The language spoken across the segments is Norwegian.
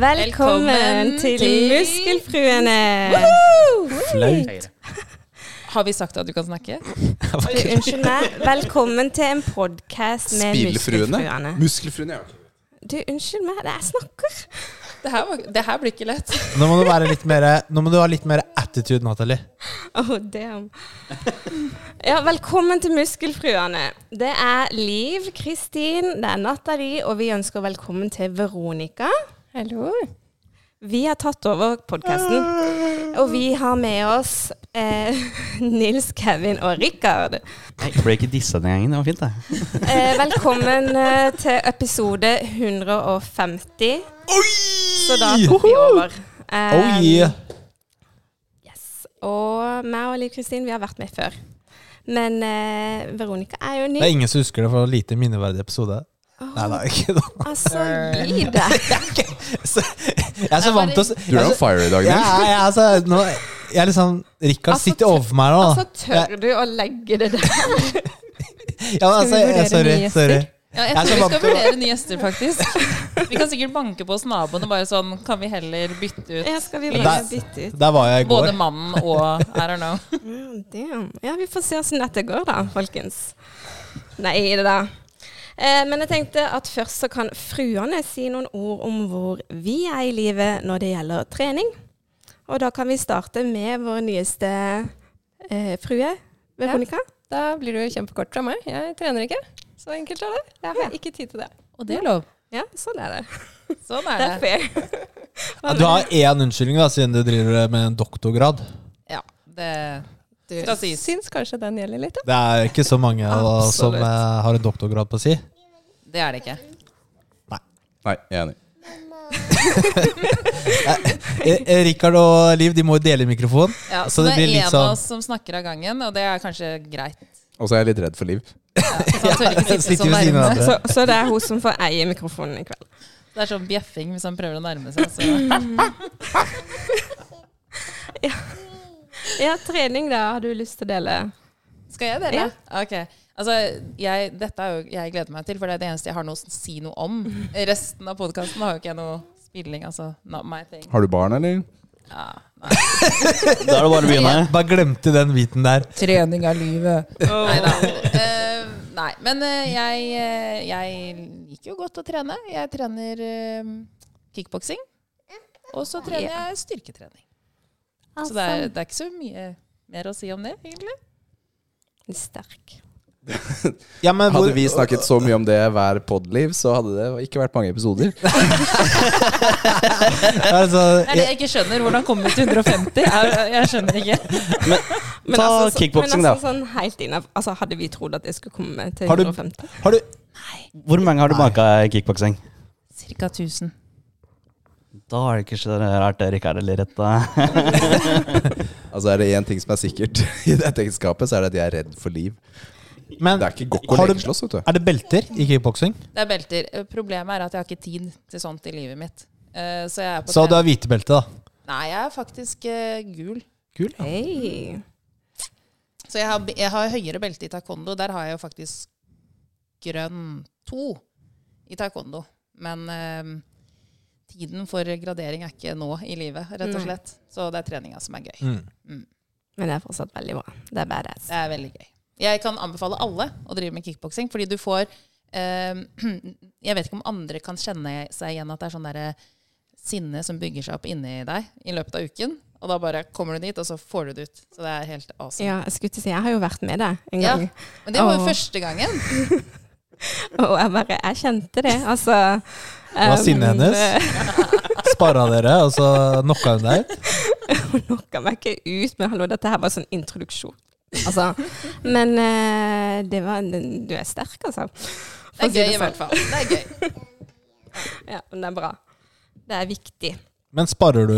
Velkommen, Velkommen til, til- Muskelfruene. Flaut. Har vi sagt at du kan snakke? Unnskyld meg. Velkommen til en podkast med Muskelfruene. Muskelfruene, ja. Du, unnskyld meg, det er jeg snakker. Det her, var, det her blir ikke lett. Nå må du være litt mer Nå må du ha litt mer attitude, Natalie. Oh, damn. Ja, velkommen til Muskelfruene. Det er Liv, Kristin, det er Nathalie, og vi ønsker velkommen til Veronica. Hallo. Vi har tatt over podkasten, og vi har med oss eh, Nils, Kevin og Rikard. Jeg ble ikke dissa den gangen. Det var fint, det. Eh, velkommen eh, til episode 150. Så da tok vi over. Eh, Oh yeah. yes. Og meg og Liv Kristin, vi har vært med før. Men eh, Veronica er jo ny. Det er ingen som husker det for lite minneverdig episode. Nei, nei, ikke da. Altså, gi deg. Jeg er så vant til å Du er on fire i dag, Ja, jeg, altså, nå, jeg er liksom Rikard Altså, sitter overfor meg nå. Altså, tør du å legge det der? Ja, altså, vi jeg, vurdere sorry. nye gjester? sorry. Ja, jeg Jeg tror vi skal vurdere nye gjester, faktisk. Vi kan sikkert banke på hos naboen og bare sånn Kan vi heller bytte ut Ja, skal vi bare der- bytte ut? Der var jeg i går. både mannen og I don't know. Damn. Ja, vi får se åssen dette går, da, folkens. Nei det da. Eh, men jeg tenkte at først så kan fruene si noen ord om hvor vi er i livet når det gjelder trening. Og da kan vi starte med vår nyeste eh, frue, Veronica. Da blir det jo kjempekort fra meg. Jeg trener ikke. Så enkelt er det. Jeg har ikke tid til det. Og det er lov. Ja, sånn er det. Sånn Det er er det. fair. Ja, du har én unnskyldning, da, siden du driver med en doktorgrad. Ja, det Du skal sies. syns kanskje den gjelder litt, ja. Det er ikke så mange da, som eh, har en doktorgrad på si. Det er det ikke. Nei, jeg er enig. Eh, eh, Rikard og Liv de må jo dele mikrofon. Ja, Så så det det, blir er litt en sånn- av oss som snakker av gangen, og det er kanskje greit. Og så er jeg litt redd for liv. Så han tør ikke sitte Sitter så ved siden av nærme. hverandre. Så, så det er hun som får eie mikrofonen i kveld. Det er sånn bjeffing hvis han prøver å nærme seg. Så. Ja, trening, da. Har du lyst til å dele? Skal jeg dele? Ja. Ok. Altså, jeg, dette er jo, jeg gleder meg til, for det er det eneste jeg har noe å si noe om. Resten av podkasten har jo ikke jeg noe spilling. Altså, not my thing. Har du barn, eller? Ja, nei. Da er det bare å begynne. Bare glemte den biten der. Trening av livet. Nei da. Uh, nei, men uh, jeg, uh, jeg liker jo godt å trene. Jeg trener uh, kickboksing. Og så trener jeg styrketrening. Så det er, det er ikke så mye mer å si om det, egentlig. Sterk. Ja, men hvor, Hadde vi snakket så mye om det hver podliv, så hadde det ikke vært mange episoder. altså, Det er det jeg ikke skjønner. Hvordan kom vi til 150? Jeg, jeg skjønner ikke. Men Ta altså, så- kickboksing, da. altså, Sånn helt inn, altså, hadde vi trodd at det skulle komme til Har du- 150? har du Hvor mange har du banka i kickboksing? Cirka 1000. Da har det ikke så rart det Rikard er. Altså Er det én ting som er sikkert i dette ekteskapet, så er det at jeg er redd for liv. Men Det er ikke godt å Har du- lekeslåss, vet du. er det belter i kickboksing? Det er belter. Problemet er at jeg har ikke tid til sånt i livet mitt. Eh, Så jeg er på Så du har hvite belte, da? Nei, jeg er faktisk uh, gul. Gul, Ja. Hey. Så jeg har, jeg har høyere belte i taekwondo. Der har jeg jo faktisk grønn to i taekwondo. Men eh, tiden for gradering er ikke nå i livet, rett og slett. Så det er treninga som er gøy. Mm. Men det er fortsatt veldig bra. Det er badass. Det er veldig gøy. Jeg kan anbefale alle å drive med kickboksing, fordi du får eh, Jeg vet ikke om andre kan kjenne seg igjen at det er sånn derre sinne som bygger seg opp inni deg i løpet av uken. Og da bare kommer du dit, og så får du det ut. Så det er helt awesome. Ja, jeg skulle til å si, jeg har jo vært med deg en gang. Ja. Men det var jo første gangen. Og jeg bare Jeg kjente det, altså. Det var sinnet um, hennes. Sparra dere, og så knocka hun deg ut? Hun knocka meg ikke ut, men hallo, dette her var sånn introduksjon. Altså. Men eh, det var Du er sterk, altså. Det er gøy i sånn. hvert fall. Det er gøy. Ja, men det er bra. Det er viktig. Men sparer du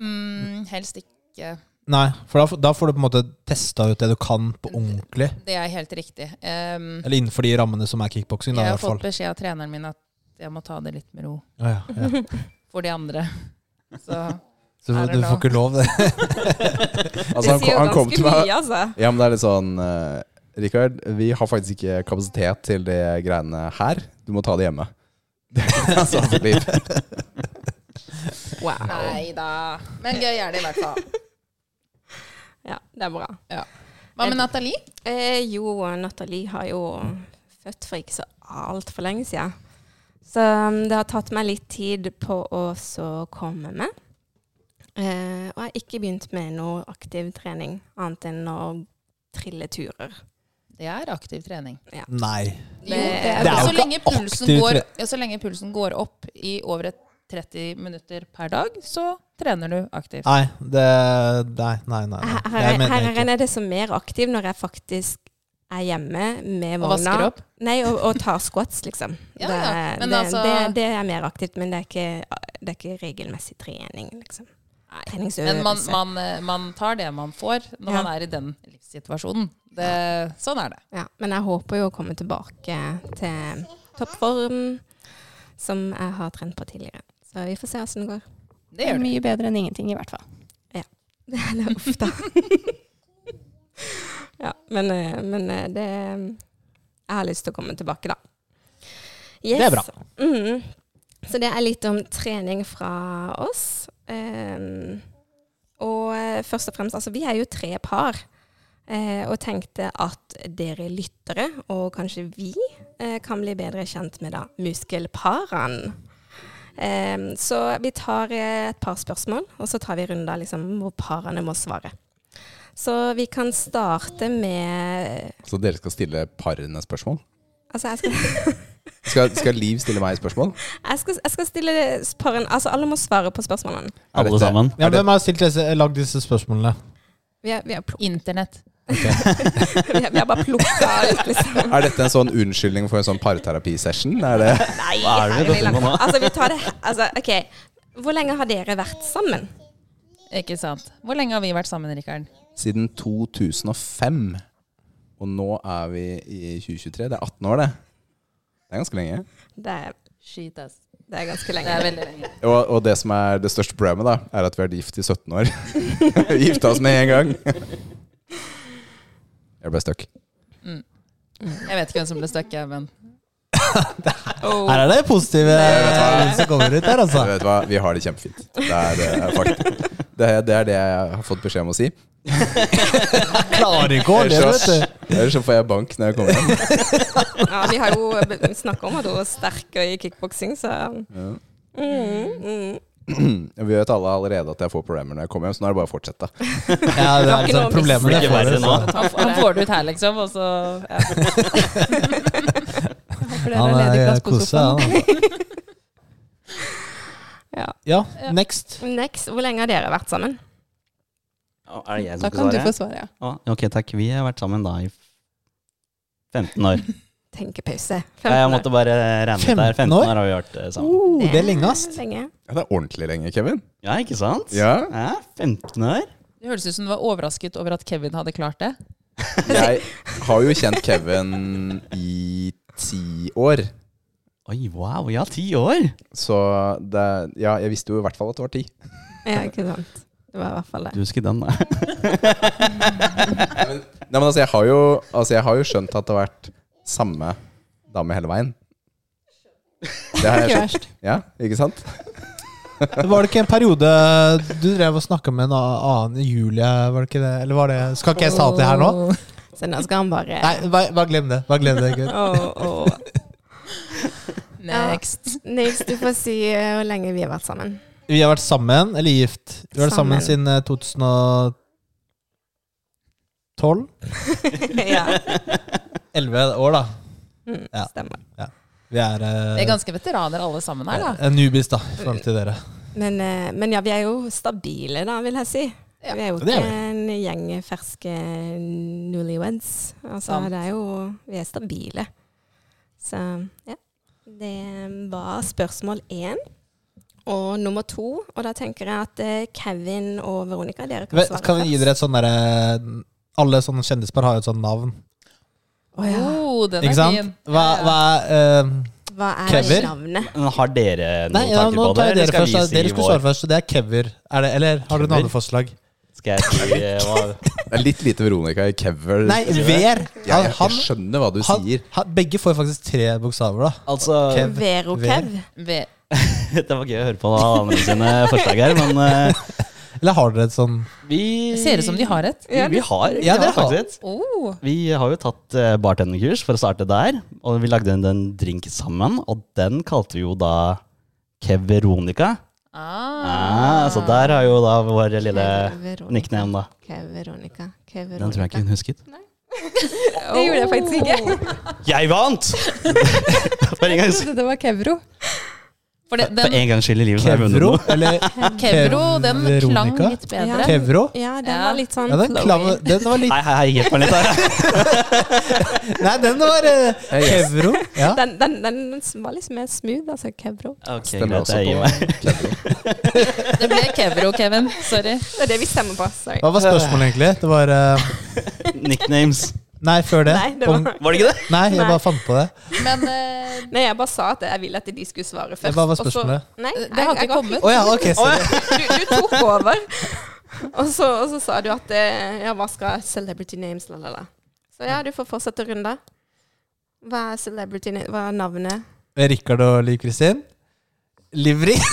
Mm, helst ikke. Nei, for da, da får du på en måte testa ut det du kan på ordentlig. Det er helt riktig. Um, Eller innenfor de rammene som er kickboksing. jeg har fått beskjed av treneren min at jeg må ta det litt med ro Ah, ja, ja. for de andre. Så Så du, du får ikke lov, det. Altså, det han, sier jo han kom ganske til meg mye, altså. Ja, men det er litt sånn uh, Rikard, vi har faktisk ikke kapasitet til det greiene her. Du må ta det hjemme. Wow. Nei da. Men gøy er det i hvert fall. Ja, det er bra. Hva med Nathalie? Eh, jo, Nathalie har jo født for ikke så altfor lenge siden. Så um, det har tatt meg litt tid på å så komme med. Eh, og jeg har ikke begynt med noe aktiv trening, annet enn å trille turer. Det er aktiv trening. Nei. Jo, Det er jo så, ikke lenge aktiv går, så lenge pulsen går opp i over et 30 minutter per dag, så trener du aktivt. Nei, det Nei, nei, nei. Her, Her, her, jeg er det som mer aktiv når jeg faktisk er hjemme med vogna. Og vasker opp. Nei, og, og tar squats, liksom. Ja, det, ja. Men det, altså- det, det er mer aktivt, men det er ikke, det er ikke regelmessig trening, liksom. Nei, Men man, man, eh, man tar det man får når Ja. man er i den livssituasjonen. Det, sånn er det. Ja, men jeg håper jo å komme tilbake til toppform, som jeg har trent på tidligere. Så vi får se åssen det går. Det gjør det. mye bedre enn ingenting, i hvert fall. Det er uff, da. ja, men, eh, men eh, det Jeg har lyst til å komme tilbake, da. Yes. Det er bra. Mm. Så det er litt om trening fra oss. Um, og eh, først og fremst, altså vi er jo tre par. eh, og tenkte at dere lyttere, og kanskje vi, eh, kan bli bedre kjent med da muskelparene. Ehm, så vi tar eh, et par spørsmål, og så tar vi runder liksom, hvor parene må svare. Så vi kan starte med Så dere skal stille parene spørsmål? Altså, jeg skal, Skal, skal Liv stille meg spørsmål? jeg skal, jeg skal stille paren Altså, alle må svare på spørsmålene. Er Alle sammen. Ja, Er hvem har lagd disse spørsmålene? Vi har, vi har, Internett. har, vi har bare plukka ut, liksom. Er dette en sånn unnskyldning for en sånn parterapisession? Er det Nei, Hva er det vi nå? Altså, vi tar det Altså, OK. Hvor lenge har dere vært sammen? Ikke sant. Hvor lenge har vi vært sammen, Rikard? siden 2005? Og nå er vi i 2023. Det er 18 år, det. Det er ganske lenge. Det er, Shit, ass. det er ganske Det lenge. er lenge. Og, og det som er det største problemet, da, er at vi har vært gift i 17 år. vi gifta oss med en gang. Jeg ble stuck. Jeg vet ikke hvem som ble stuck, jeg, men Oh. Her er det positive som kommer ut her, altså. Vet du hva? Vi har det kjempefint. Det er, det er fakta. Det er, det er det jeg har fått beskjed om å si. Klarer ikke å det, vet så, du. ellers så får jeg bank når jeg kommer hjem. Ja, vi har jo snakka om at hun er sterk i kickboksing, så Ja. mm, mm. Vi vet alle allerede at jeg får problemer når jeg kommer hjem, så nå er det bare å fortsette. Ja, det er liksom problemer jeg Det det får nå. han, får det ut her, liksom, og så ja. For dere Han har ledig er plass på han. sofaen. Ja. Ja, next. Next. Hvor lenge har dere vært sammen? Er det jeg Da som kan skal du få svare? svare, ja. Ok, takk. Vi har vært sammen da i 15 år. Tenkepause. Ja, Jeg måtte bare regne ut der. 15 år har vi vært eh, sammen. Oh, det er lenge. Lenge. Ja, det er ordentlig lenge, Kevin. Ja, ikke sant? Ja. Ja, 15 år. Det høres ut som du var overrasket over at Kevin hadde klart det. Jeg har jo kjent Kevin i ti år. Oi, wow. Ja, ti år. Så det, ja, jeg visste jo i hvert fall at det var ti. Ja, ikke sant. Det var i hvert fall det. Du husker den, da. Nei, men altså, jeg har jo, altså, jeg har jo skjønt at det har vært samme dame hele veien. Det har jeg skjønt. Ja, ikke sant? Var det ikke en periode du drev og snakka med en annen Julie? Var det ikke det? Eller var det Skal ikke jeg ta opp det her nå? Så nå skal han bare Nei, bare, bare glem det. Bare glem det. Oh, oh. Next. Ja, Next. Du får si eh, hvor lenge vi har vært sammen. Vi har vært sammen, eller gift. Vi har vært sammen, siden eh, 2012. ja. 11 år, da. Mm, Ja. Stemmer. Vi er, eh, Vi er ganske veteraner alle sammen her, da. eh, newbies, da, i forhold til dere. Men, eh, men ja, vi er jo stabile, da, vil jeg si. Ja, vi er jo det er ikke vi. en gjeng ferske newlyweds. Altså, Sant. det er jo Vi er stabile. Så ja. Det var spørsmål én. Og nummer to, og da tenker jeg at eh, Kevin og Veronica, dere kan Vet- svare Kan vi gi dere et sånn derre Alle sånne kjendispar har jo et sånt navn. Å ja. Oh, den Ikke er sant? fin. Hva, hva er eh, Hva er Kever? navnet? Men Har dere noen Nei, ja, tanker nå på det? tar jeg eller dere skal først. vi da. si Dere skulle vår? svare først. Det er Kever. Er det, eller har dere noen Kever? andre forslag? Skal jeg si eh, hva Det er litt lite Veronica i Kever. Nei. Ver. Han, jeg, han, jeg skjønner hva du han, sier. han, begge får faktisk tre bokstaver, da. Altså Kev. Vero Ver. Kev? Ve- Det var gøy å høre på andre sine forslag her, men eh, Eller har dere et sånn vi ser ut som de har et. Vi, vi har, vi Ja, har faktisk et. Oh. Vi har jo tatt uh, bartenderkurs for å starte der, og vi lagde en, en drink sammen, og den kalte vi jo da Keveronica. Ah. Ah, så der har jo da vår lille nickname, da. Keveronica. Keveronica. Den tror jeg ikke hun husket. Nei. Det gjorde jeg faktisk ikke. Jeg vant! For en gangs, Det var Kevro. For det, for den en gangs skyld i livet Kevro? Eller Kevro, den klang litt bedre. Ja. Kevro? Ja, den Ja. var litt sånn Ja, den, klang, den var litt Hei, hei, hei, hjelp meg litt her. Nei, den var uh, Hey, yes. Kevro. Ja. Den, den, den var litt mer smooth, altså. Kevro. Okay, Stemmer greit, også jeg gir meg. Kevro. Det ble Kevro, Kevin. Sorry. Det er det vi stemmer på. Sorry. Hva var spørsmålet, egentlig? Det var uh... Nicknames. Nei, før det. Nei, det Om- var Var det ikke det? nei, jeg Nei. bare fant på det. Men uh... Nei, jeg bare sa at jeg ville at de skulle svare først. Hva var spørsmålet? så- spørsmålet? Nei, Det har jeg- ikke jeg kommet. Å ja, ok. sorry. Du, du tok over. Og så, og så sa du at eh, Ja, hva skal celebrity names, la, la, la. Så ja, du får fortsette runda. Hva er celebrity name? Hva er navnet? Rikard og Liv Kristin. Livri.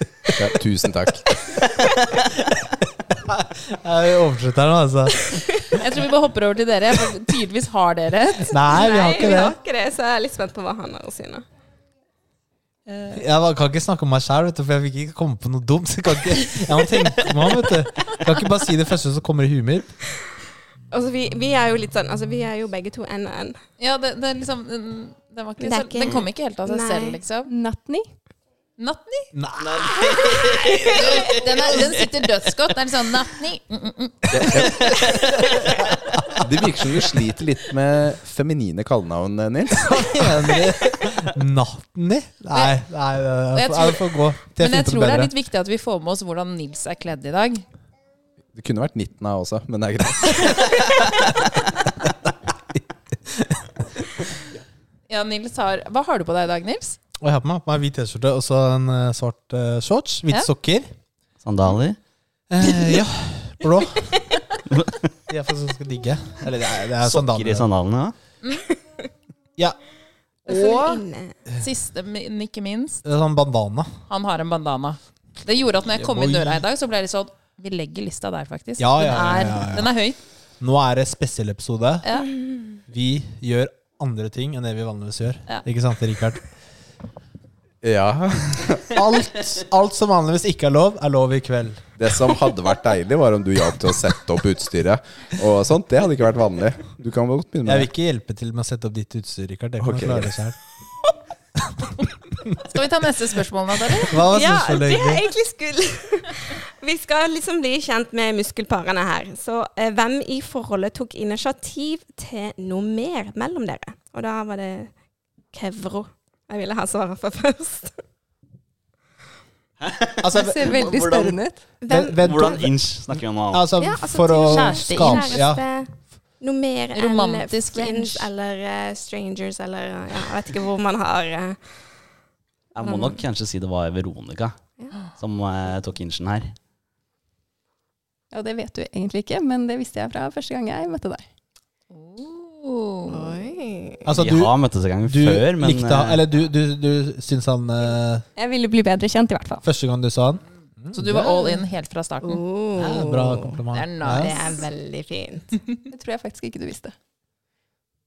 Ja, tusen takk. Jeg oversetter nå, altså. jeg tror vi bare hopper over til dere. For tydeligvis har dere et. Nei, vi har ikke vi det. har ikke det, så jeg er litt spent på hva han har å si nå. Jeg kan ikke snakke om meg sjæl, for jeg fikk ikke komme på noe dumt. Jeg, kan ikke, jeg må tenke meg om, vet du. Jeg kan ikke bare si det første som kommer i huet mitt. Altså, vi, vi er jo litt sånn Altså, vi er jo begge to N og N. Ja, det, det er liksom den, ikke den kom ikke helt av seg Nei. selv, liksom. Natni. Natni? Nei. Den, er, den sitter dødsgodt. Det er sånn Natni. Mm, mm, mm. Det virker som du sliter litt med feminine kallenavn, Nils. Natni? Nei, nei, jeg får gå til Men jeg tror det er litt viktig at vi får med oss hvordan Nils er kledd i dag. Det kunne vært Nitna også, men det er greit. Ja, Nils har Hva har du på deg i dag, Nils? Og jeg har på meg, på meg hvit T-skjorte og så en eh, svart eh, shorts. Hvite Ja. sokker. Sandaler. Eh, ja, blå. De er for ganske digge. Eller det er, det er Sokker i sandaler. sandalene. Ja, Ja, Og siste, men ikke minst, det er sånn bandana. han har en bandana. Det gjorde at når jeg kom inn døra i dag, så ble det sånn Vi legger lista der, faktisk. Ja, ja, den, ja, er, ja, ja. den er høy. Nå er det spesialepisode. Ja. Vi gjør andre ting enn det vi vanligvis gjør. Ja. Ikke sant, Rikard? Ja. Alt, alt som vanligvis ikke er lov, er lov i kveld. Det som hadde vært deilig, var om du hjalp til å sette opp utstyret. Og sånt, Det hadde ikke vært vanlig. Du kan godt begynne Jeg vil ikke hjelpe til med å sette opp ditt utstyr, Rikard. Det kan okay. klare greit. Skal vi ta neste spørsmål, Natalie? Hva var Ja, det jeg egentlig? egentlig skulle Vi skal liksom bli kjent med muskelparene her. Så eh, hvem i forholdet tok initiativ til noe mer mellom dere? Og da var det Kevro. Jeg ville ha svaret for først. Altså, Det ser veldig Hvordan- spørrende ut. Hvordan inch snakker vi om nå? altså, Ja, altså for til å kjæreste, skape ja. Noe mer enn Romantisk friends inch. eller uh, strangers eller ja, Jeg vet ikke hvor man har uh, Jeg må nok kanskje si det var Veronica som uh, tok inchen her. Ja, det vet du egentlig ikke, men det visste jeg fra første gang jeg møtte deg. Oi. Altså, du, har møttes en gang du før, men likte han eh, Eller du, du, du syns han eh, Jeg ville bli bedre kjent, i hvert fall. Første gang du sa han? Så du var all in helt fra starten? Oh. Ja, bra kompliment. Det er nice. Det er veldig fint. Det tror jeg faktisk ikke du visste.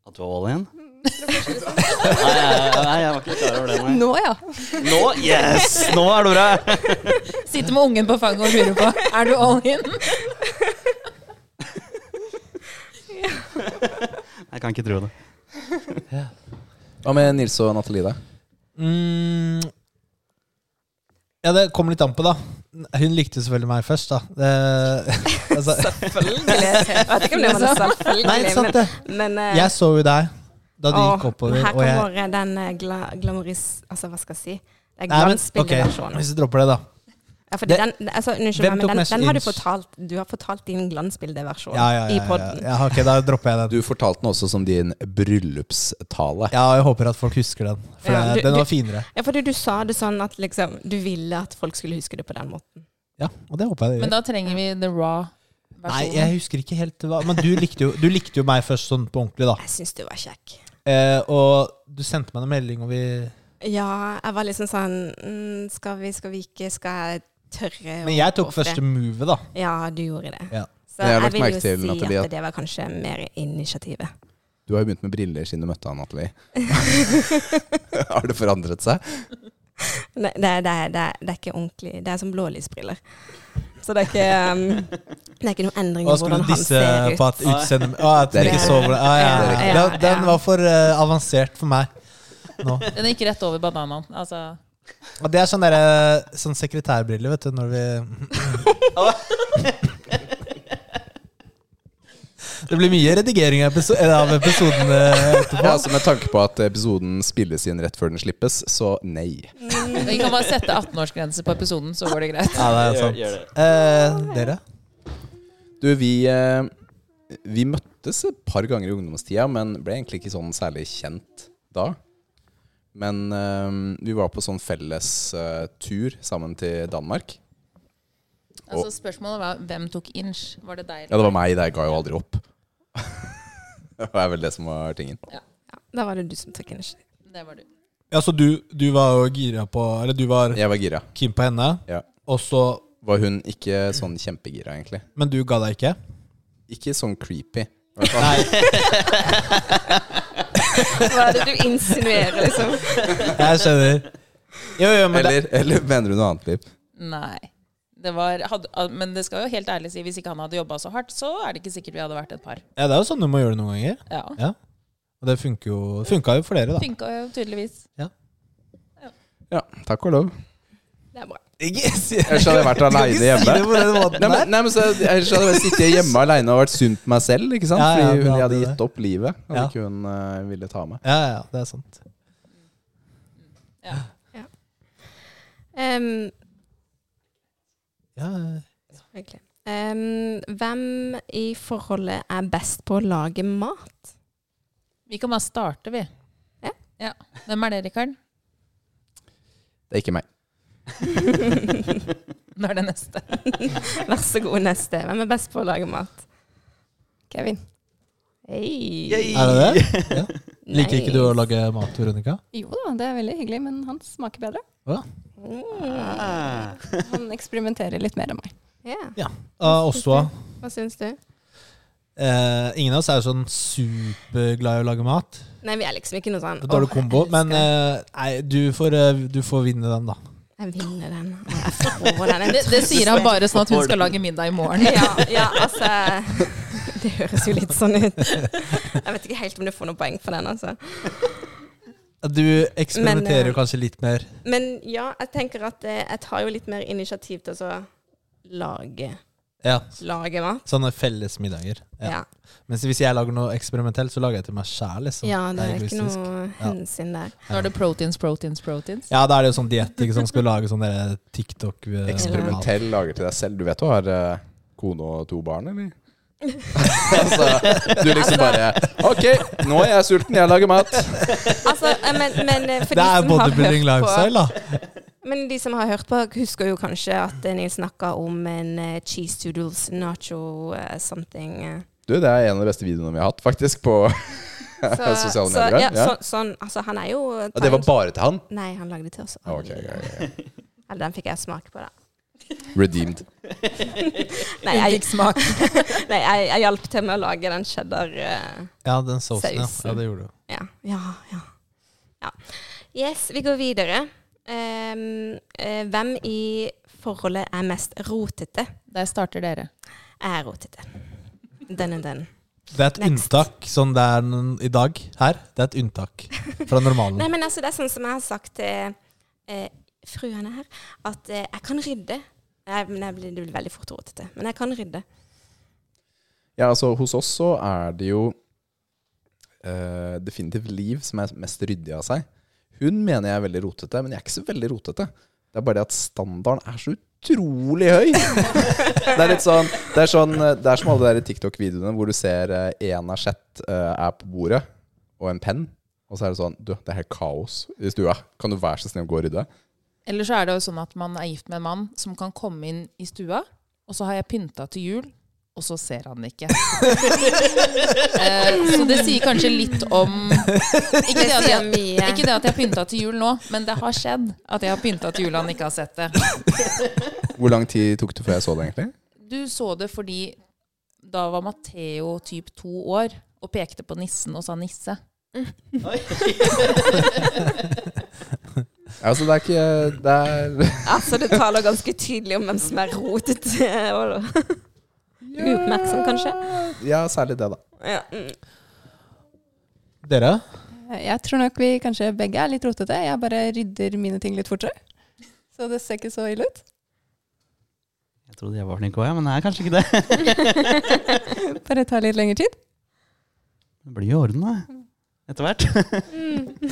at du var all in? nei, nei, nei, jeg var ikke klar over det. Nei. Nå, ja. Nå, yes! Nå er det bra! Sitter med ungen på fanget og lurer på Er du all in. Jeg kan ikke tro det. Hva med Nils og Nathalie, da? Mm, ja, det kommer litt an på, da. Hun likte selvfølgelig meg først, da. Det, altså, Selvfølgelig. Jeg vet ikke om det var noe selvfølgelig, nei, sant det. men, men eh, Jeg så jo deg Da du gikk oppover. her Og jeg, kommer den eh, gla glamoris... Altså, hva skal jeg si? Det er glansbildeversjonen. Okay. ok, hvis vi dropper det, da. Ja, fordi Det- den, altså, unnskyld meg, men den, den har du fortalt Du har fortalt din glansbildeversjon Ja, ja, i ja, ja, podden. ja. Ok, da dropper jeg den. Du fortalte den også som din bryllupstale. Ja, jeg håper at folk husker den. For Ja, det- du- den du- var finere. Ja, fordi du sa det sånn at liksom Du ville at folk skulle huske det på den måten. Ja, og det håper jeg det gjør. Men da trenger vi the raw Nei, jeg husker ikke helt hva Men du likte jo, du likte jo meg først sånn på ordentlig, da. Jeg syns du var kjekk. Eh, og du sendte meg en melding, og vi Ja, jeg var liksom sånn mm, Skal vi, skal vi ikke? Skal jeg tørre å Men jeg tok første move, movet, da. Ja, du gjorde det. Ja. Så jeg jeg, vil jo til, si Nathalie, at det var kanskje mer initiativet. Du har jo begynt med briller siden du møtte han, Nathalie. har det forandret seg? Nei, det, det, det, det er ikke ordentlig. Det er som blålysbriller. Så det er ikke um, Det er ikke noen endring i hvordan han disse ser ut. på at utseendet ah, At Det er du ikke så ah, ja. Den, den var for uh, avansert for meg nå. Den gikk rett over bananen. Altså, Og det er sånn derre sånn sekretærbriller, vet du, når vi Det blir mye redigering av, episo av episoden eh, etterpå. Ja, altså Med tanke på at episoden spilles inn rett før den slippes, så nei. vi kan bare sette 18-årsgrense på episoden, så går det greit. Ja, det er Gjør- sant. gjør det. Eh, dere? Du, vi, eh, vi møttes et par ganger i ungdomstida, men ble egentlig ikke sånn særlig kjent da. Men eh, vi var på sånn felles eh, tur sammen til Danmark. Altså, spørsmålet var hvem tok inch? Var det deg? Ja, det var meg. Jeg ga jo aldri opp. det er vel det som var tingen. Ja, da var det du som tok inch. Det var du. Ja, så du, du var jo gira på Eller du var Jeg var gira. keen på henne, Ja. og så Var hun ikke sånn kjempegira, egentlig? Men du ga deg ikke? Ikke sånn creepy. Nei. Hva er det du insinuerer, liksom? Jeg skjønner. Jo, jo, men Eller, eller mener du noe annet, Liv? Nei. Det var, hadde, men det skal jo helt ærlig si, hvis ikke han hadde jobba så hardt, så er det ikke sikkert vi hadde vært et par. ja, det er jo sånn du må gjøre det noen ganger. Ja. Ja. Og det funker jo, funka jo for dere, da. Funka jo tydeligvis. Ja. Ja, takk og lov. Det er bra. Ellers hadde jeg vært aleine hjemme. Nei, men, nei, men så, ellers hadde jeg sittet hjemme aleine og vært sunt på meg selv. Ikke sant? Ja, ja, Fordi hun hadde hadde gitt opp livet. Hadde Ja. ikke hun uh, ville ta meg. Ja, ja, det er sant. Um, Ja, egentlig. Um, hvem i forholdet er best på å lage mat? Vi kan bare starte, vi. Ja. Hvem er det, Rikard? Det er ikke meg. Nå er det neste. Vær så god, neste. Hvem er best på å lage mat? Kevin. Hei. Er det det? Ja. Liker ikke du å lage mat, Veronica? Jo da, det er veldig hyggelig, men han smaker bedre. Mm. Ah. Han eksperimenterer litt mer enn meg. Ja. Ja. Uh, også, Hva syns du? Uh, ingen av oss er jo sånn superglad i å lage mat. Nei, vi er liksom ikke noe sånn dårlig kombo. Men eh, nei, du får, eh, du får vinne den, da. Jeg vinner den. Jeg får den. Det, det sier han bare sånn at hun skal lage middag i morgen. Ja, ja, altså Det høres jo litt sånn ut. Jeg vet ikke helt om du får noe poeng for den, altså. Du eksperimenterer Men, kanskje litt mer. Men ja, jeg tenker at eh, jeg tar jo litt mer initiativ til å lage, Ja, lage mat. Sånne felles middager. Ja. Ja. Mens hvis jeg lager noe eksperimentelt, så lager jeg til meg sjæl. Liksom. ja, det er ikke noe hensyn der. Da er det proteins, proteins, proteins. Ja, da er det jo sånn diett. som? Skal lage sånn TikTok eh, Eksperimentell lager til deg selv. Du vet du har uh, kone og to barn, eller? altså, du liksom bare OK, nå er jeg sulten, jeg lager mat. Altså, eh, men, men for Det er bodybuilding lifestyle, da. Men de som har hørt på, husker jo kanskje at eh, Nils snakka om en eh, cheese toodles nacho uh, something. Du, Det er en av de beste videoene vi har hatt, faktisk, på Så- sosiale så, medier. ja, Ja. så, sånn, altså, han er jo Og det var bare til han? Nei, han lagde det til oss. Okay, Ok, ok, ok. Eller den fikk jeg smake på, da. Redeemed. Nei, jeg, smak. nei, jeg, jeg hjalp til med å lage den cheddar uh, Ja, den sausen, ja. Ja. Det gjorde du. ja. ja, ja, ja. Yes, vi går videre. Ehm, eh, hvem i forholdet er mest rotete? Der starter dere. Jeg er rotete. Den og den. Det er et Next. unntak, sånn det er i dag her. Det er et unntak fra normalen. Nei, men altså, det er sånn som jeg har sagt til eh, fruene her, at eh, jeg kan rydde. Jeg, men jeg blir, det blir veldig fort rotete. Men jeg kan rydde. Ja, altså Hos oss så er det jo eh, definitivt Liv som er mest ryddig av seg. Hun mener jeg er veldig rotete, men jeg er ikke så veldig rotete. Det er bare det at standarden er så utrolig høy. det er litt sånn Det er, sånn, eh, det er som alle de der TikTok-videoene hvor du ser én av asjett uh, er på bordet, og en penn. Og så er det sånn Du, det er helt kaos i stua. Kan du være så snill å gå og rydde? Eller så er det jo sånn at man er gift med en mann som kan komme inn i stua, og så har jeg pynta til jul, og så ser han det ikke. eh, så det sier kanskje litt om Ikke det at jeg, ikke det at jeg pynta til jul nå, men det har skjedd at jeg har pynta til jul han ikke har sett det. Hvor lang tid tok det før jeg så det, egentlig? Du så det fordi da var Matheo typ to år og pekte på nissen og sa 'nisse'. Oi. Altså, det er ikke Det er Altså, det taler ganske tydelig om hvem som er rotete. Uoppmerksom, kanskje? Ja, særlig det, da. Ja. Mm. Dere? Jeg tror nok vi kanskje begge er litt rotete. Jeg bare rydder mine ting litt fortere. Så det ser ikke så ille ut. Jeg trodde jeg var flink òg, ja, men jeg er kanskje ikke det. Bare ta litt lengre tid. Det blir i orden, da. Etter hvert.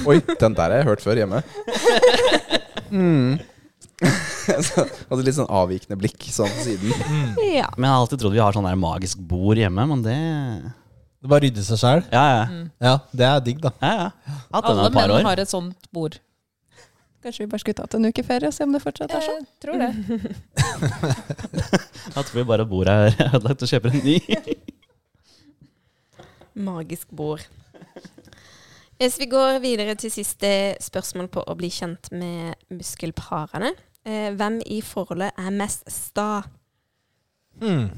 Oi, den der har jeg hørt før hjemme. Mm. Så, altså litt sånn avvikende blikk sånn på siden. ja. Men jeg har alltid trodd vi har sånn der magisk bord hjemme, men det Det bare rydder seg sjæl? Ja, ja. Mm. Ja, det er digg, da. ja, ja. Hatt den Alle et par menn år. har et sånt bord. Kanskje vi bare skulle tatt en uke ferie og se om det fortsatt er sånn. Jeg tror det. Da tror vi bare at bordet er ødelagt og kjøper en ny. Magisk bord. Hvis vi går videre til siste spørsmål på å bli kjent med muskelparene. Eh, hvem i forholdet er mest sta? Hmm.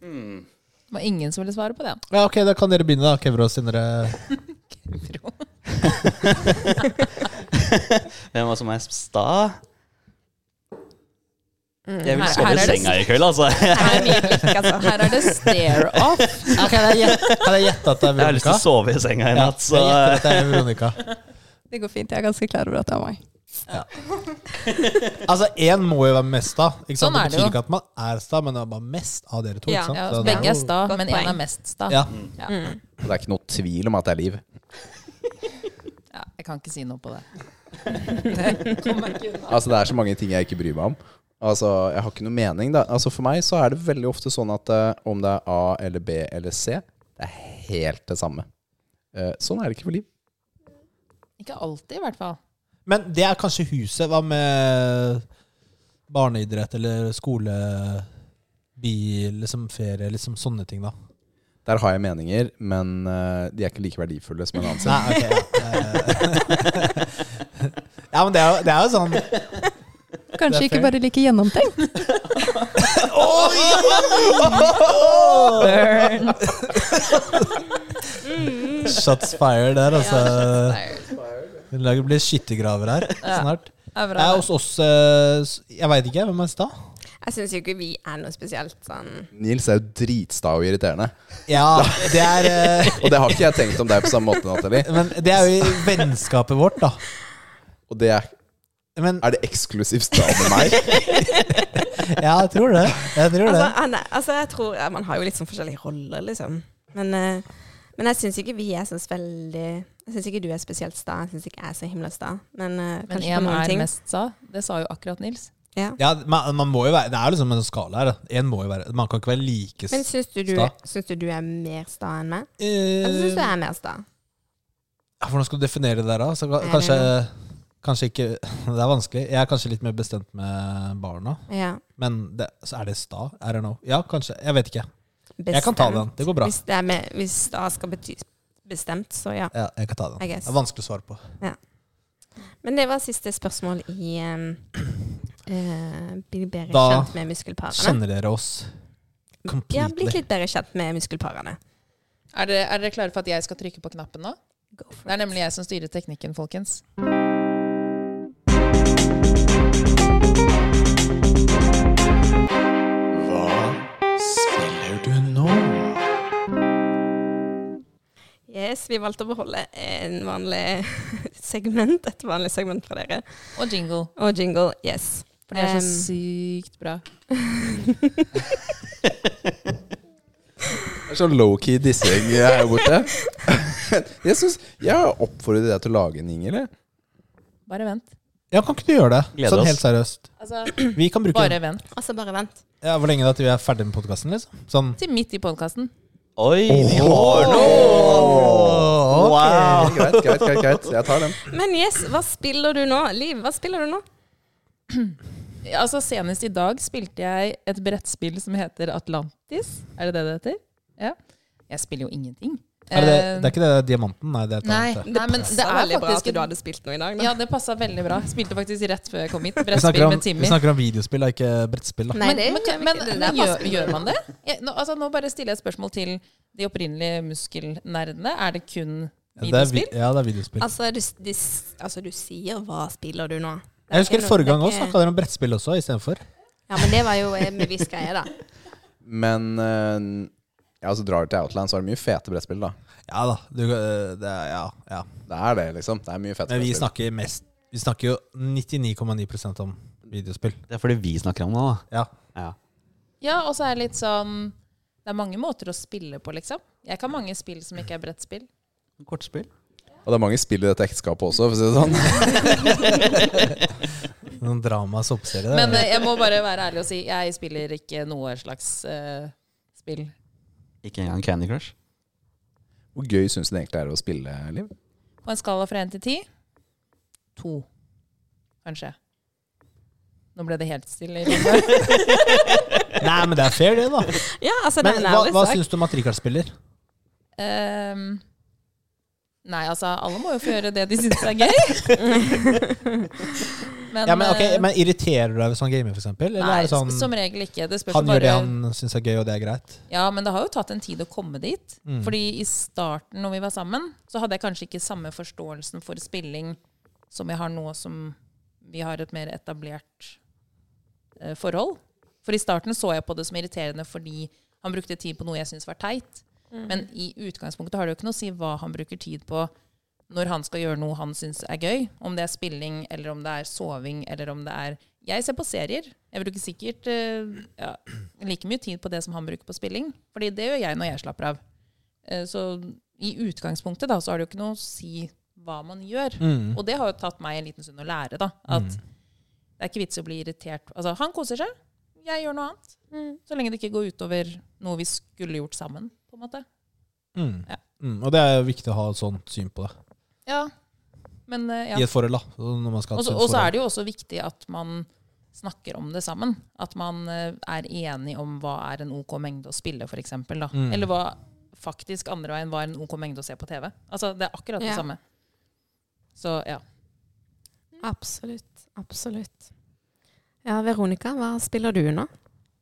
Det var ingen som ville svare på det. Ja, ok, da kan dere begynne, da, Kevro, siden dere Hvem var som er sta? Mm. Jeg vil sove i senga i kveld, altså. Her er altså. Her er det stare off. ja, Kan jeg gjette at det er Veronica? Jeg har lyst til å sove i senga i natt, så jeg at det er Det går fint. Jeg er ganske klar over at det er meg. Altså, én må jo være mest av Ikke sant? Sånn er det det betyr jo. ikke at man er sta, men det er bare mest av dere to. Ja, ikke sant? Ja, Så så er begge er sta, men én er mest sta. Ja. Mm. Og det er ikke noe tvil om at det er liv. Ja, jeg kan ikke si noe på det. Altså Det er så mange ting jeg ikke bryr meg om. Altså Jeg har ikke noe mening. da Altså For meg så er det veldig ofte sånn at uh, om det er A eller B eller C, det er helt det samme. Uh, sånn er det ikke for liv. Ikke alltid, i hvert fall. Men det er kanskje huset. Hva med barneidrett eller skole, bil, liksom ferie, liksom sånne ting, da? Der har jeg meninger, men eh, de er ikke like verdifulle som en annen sin. Nei, ok. Ja, ja men det er, jo, det er jo sånn Kanskje ikke bare like gjennomtenkt. Burn. Shots fired der, altså. Ja, Det blir skyttergraver her snart. Er bra. er hos oss eh, Jeg veit ikke. Hvem er sta? Jeg syns jo ikke vi er noe spesielt sånn Nils er jo dritsta og irriterende. Ja, det er eh, Og det har ikke jeg tenkt om deg på samme måte, Nathalie. Men det er jo i vennskapet vårt, da. Og det er, Men er det eksklusivt sta med meg? ja, jeg tror det. Jeg tror Altså, det. han altså jeg tror ja, Man har jo litt sånn forskjellige roller, liksom. Men, eh, men jeg syns ikke vi er sånn så veldig Jeg syns ikke du er spesielt sta. Jeg syns ikke jeg er så himla sta. Men, uh, Men én noen er ting. mest sta. Det sa jo akkurat Nils. Ja. Ja, man, man må jo være Det er liksom en skala her. En må jo være Man kan ikke være like sta. Men syns du, du, syns du du er mer sta enn meg? Eh, Eller syns du jeg er mer sta? ja, Hvordan skal du definere det der, da? Så, kanskje, kanskje ikke Det er vanskelig. Jeg er kanskje litt mer bestemt med barna. Ja. Men det, så er det sta? I don't know. Ja, kanskje. Jeg vet ikke. Jeg kan ta den. Det går bra. Hvis, det er med, hvis det skal bety bestemt, så ja. Ja, jeg kan ta den. Det er vanskelig å svare på. Men det var siste spørsmål i um, uh, Bli bedre Da kjent med muskelparene. Da Kjenner dere oss Ja, completely? blitt litt bedre kjent med muskelparene. Er dere, er dere klare for at jeg skal trykke på knappen nå? Go for Det er it. nemlig jeg som styrer teknikken, folkens. Vi valgte å beholde en vanlig segment, et vanlig segment fra dere. Og jingle. Og jingle, yes. For det er så Um, sykt bra. Det er sånn low-key dissing her borte. Jeg, synes, jeg oppfordrer deg til å lage en jingle. Bare vent. Ja, kan ikke du gjøre det? Gleder sånn oss. helt seriøst. Altså, Vi kan bruke bare vent. Altså, bare vent. ja, Hvor lenge da til vi er ferdig med podkasten? Liksom? Sånn Til midt i podkasten. Oi, vi har noe! Wow. Greit, greit, greit, greit. Jeg tar den. Men yes, hva spiller du nå? Liv, hva spiller du nå? Altså, senest i dag spilte jeg et brettspill som heter Atlantis. Er det det det heter? Ja. Jeg spiller jo ingenting. Er det, Eh, det er ikke det Diamanten? Nei, det er et Nei, annet. nei, men det er veldig bra at du hadde spilt noe i dag. Da. Ja, det passa veldig bra. Spilte faktisk rett før jeg kom hit. Brettspill om, med vi snakker om videospill, og ikke brettspill. da Nei, Men, det men, men, men gjør, gjør man det? Jeg, nå, altså, nå bare stiller jeg et spørsmål til de opprinnelige muskelnerdene. Er det kun Ja, det er, vi- videospill? ja, det er videospill. Altså, du, de, altså, du sier 'hva spiller du nå'? Jeg husker Forrige gang det ikke- snakka dere om brettspill også istedenfor. Ja, men det var jo en bevisst greie, da. Men eh, ja, så drar du til Outland, så er det mye fete brettspill, da. Ja da. Du, øh, det er, ja, ja. Det er det, liksom. Det er mye fete Men vi brettspill. snakker mest Vi snakker jo 99,9% om videospill. Det er fordi vi snakker om det, da. Ja. Ja. Ja, og så er det litt sånn Det er mange måter å spille på, liksom. Jeg kan mange spill som ikke er brettspill. Kortspill. Og det er mange spill i dette ekteskapet også, for å si det sånn. Noen drama soppserie. det er Men eh, jeg må bare være ærlig og si jeg spiller ikke noe slags uh, spill. Ikke engang Candy Crush. Hvor gøy syns du det egentlig er å spille, Liv? På en skala fra én til ti to, kanskje. Nå ble det helt stille. i rommet. Nei, men det er fair, det, da. Ja, altså, Men hva, hva syns du om at Richard spiller? Um, nei, altså, alle må jo få gjøre det de syns er gøy. men, Ja, men, ok, eh, men Irriterer du deg ved sånn gamer, f.eks.? Eller nei, sånn som regel ikke. Det spørs han bare, gjør det han syns er gøy, og det er greit? Ja, men det har jo tatt en tid å komme dit. Mm. Fordi i starten, når vi var sammen, så hadde jeg kanskje ikke samme forståelsen for spilling som jeg har nå som vi har et mer etablert eh, forhold. For i starten så jeg på det som irriterende fordi han brukte tid på noe jeg syntes var teit. Men i utgangspunktet har det jo ikke noe å si hva han bruker tid på når han skal gjøre noe han syns er gøy. Om det er spilling, eller om det er soving, eller om det er Jeg ser på serier. Jeg bruker sikkert eh, ja, like mye tid på det som han bruker på spilling. Fordi det gjør jeg når jeg slapper av. Eh, Så i utgangspunktet da, så har det jo ikke noe å si hva man gjør. Mm. Og det har jo tatt meg en liten stund å lære. da, At det er ikke vits å bli irritert. Altså, Han koser seg. Jeg gjør noe annet. Så lenge det ikke går utover noe vi skulle gjort sammen. på en måte. Mm. Ja. Mm. Og det er viktig å ha et sånt syn på det Ja, men eh, ja. i et forhold. da Når man skal ha Og så er det jo også viktig at man snakker om det sammen. At man eh, er enig om hva er en OK mengde å spille, f.eks. Mm. Eller hva faktisk andre veien var en OK mengde å se på TV. Altså, Det er akkurat det Ja. samme. Så ja. Absolutt. Absolutt. Ja, Veronica, hva spiller du nå?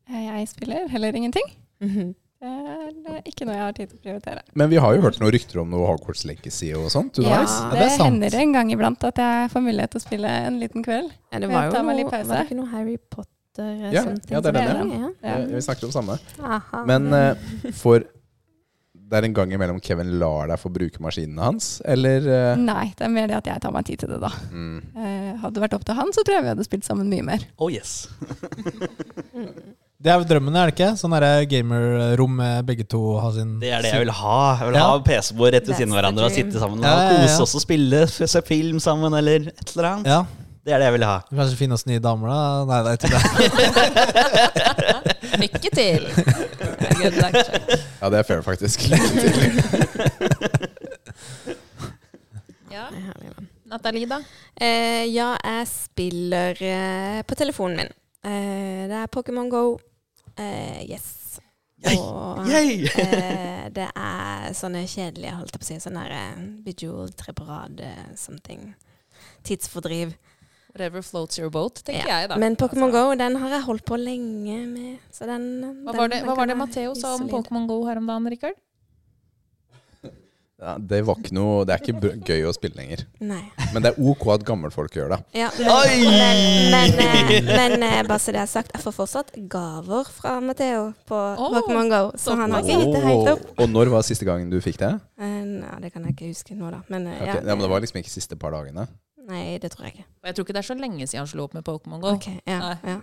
Eh, Jeg spiller heller ingenting. Mhm. Det er det er ikke noe jeg har tid til å prioritere. Men vi har jo hørt noen rykter om noe Hogwarts Legacy og sånt. Ja, underveis. Ja, det, det er hender en gang iblant at jeg får mulighet til å spille en liten kveld. Ja, det var jo noe, var det ikke noe Harry Potter eh, Ja, ja, det er den, ja. Ja. Eh, Vi snakket om samme. Aha. Men uh, for det er en gang imellom Kevin lar deg få bruke maskinene hans, eller eh, Nei, det er mer det at jeg tar meg tid til det, da. mm. Eh, hadde det vært opp til han, så tror jeg vi hadde spilt sammen mye mer. Oh yes. Det er jo drømmen, er det ikke? Sånn gamerrom med begge to har sin Det er det jeg vil ha. Jeg vil Ja. ha PC-bord rett ved siden av hverandre og sitte sammen og Ja, ja, ja. kose oss og spille, se film sammen eller et eller annet. Ja, Det er det jeg vil ha. Kanskje finne oss nye damer, da? Nei, nei, til det. Lykke til! Ja, det er fair, faktisk. Lykke til. Ja. Natalie, da? Eh, ja, jeg spiller eh, på telefonen min. Eh, det er Pokémon Go. Eh, yes. Yay! Og Yay! uh, det er sånne kjedelige, holdt jeg på å si, sånne her, eh, Bejeweled, tre på rad, eh, something. Tidsfordriv. Whatever floats your boat, tenker Ja. jeg, da. Men Pokémon Altså, Go, den har jeg holdt på lenge med. Så den, Hva den- var det, den hva var det Matheo sa om. Pokémon Go her om dagen, Rikard? Ja, det var ikke noe Det er ikke gøy å spille lenger. Nei. Men det er ok at gammelfolk gjør det. Ja, men, Oi! men, men, eh, men eh, bare så det er sagt, jeg får fortsatt gaver fra Matheo på oh, Pokémon Go. Så han har ikke gitt det helt opp. Og når var siste gangen du fikk det? Eh, Nei, det kan jeg ikke huske nå, da. Men, eh, Ok, ja, men det var liksom ikke siste par dagene? Nei, det tror jeg ikke. Og jeg tror ikke det er så lenge siden han slo opp med Pokémon Go. Ok, ja, Nei. ja.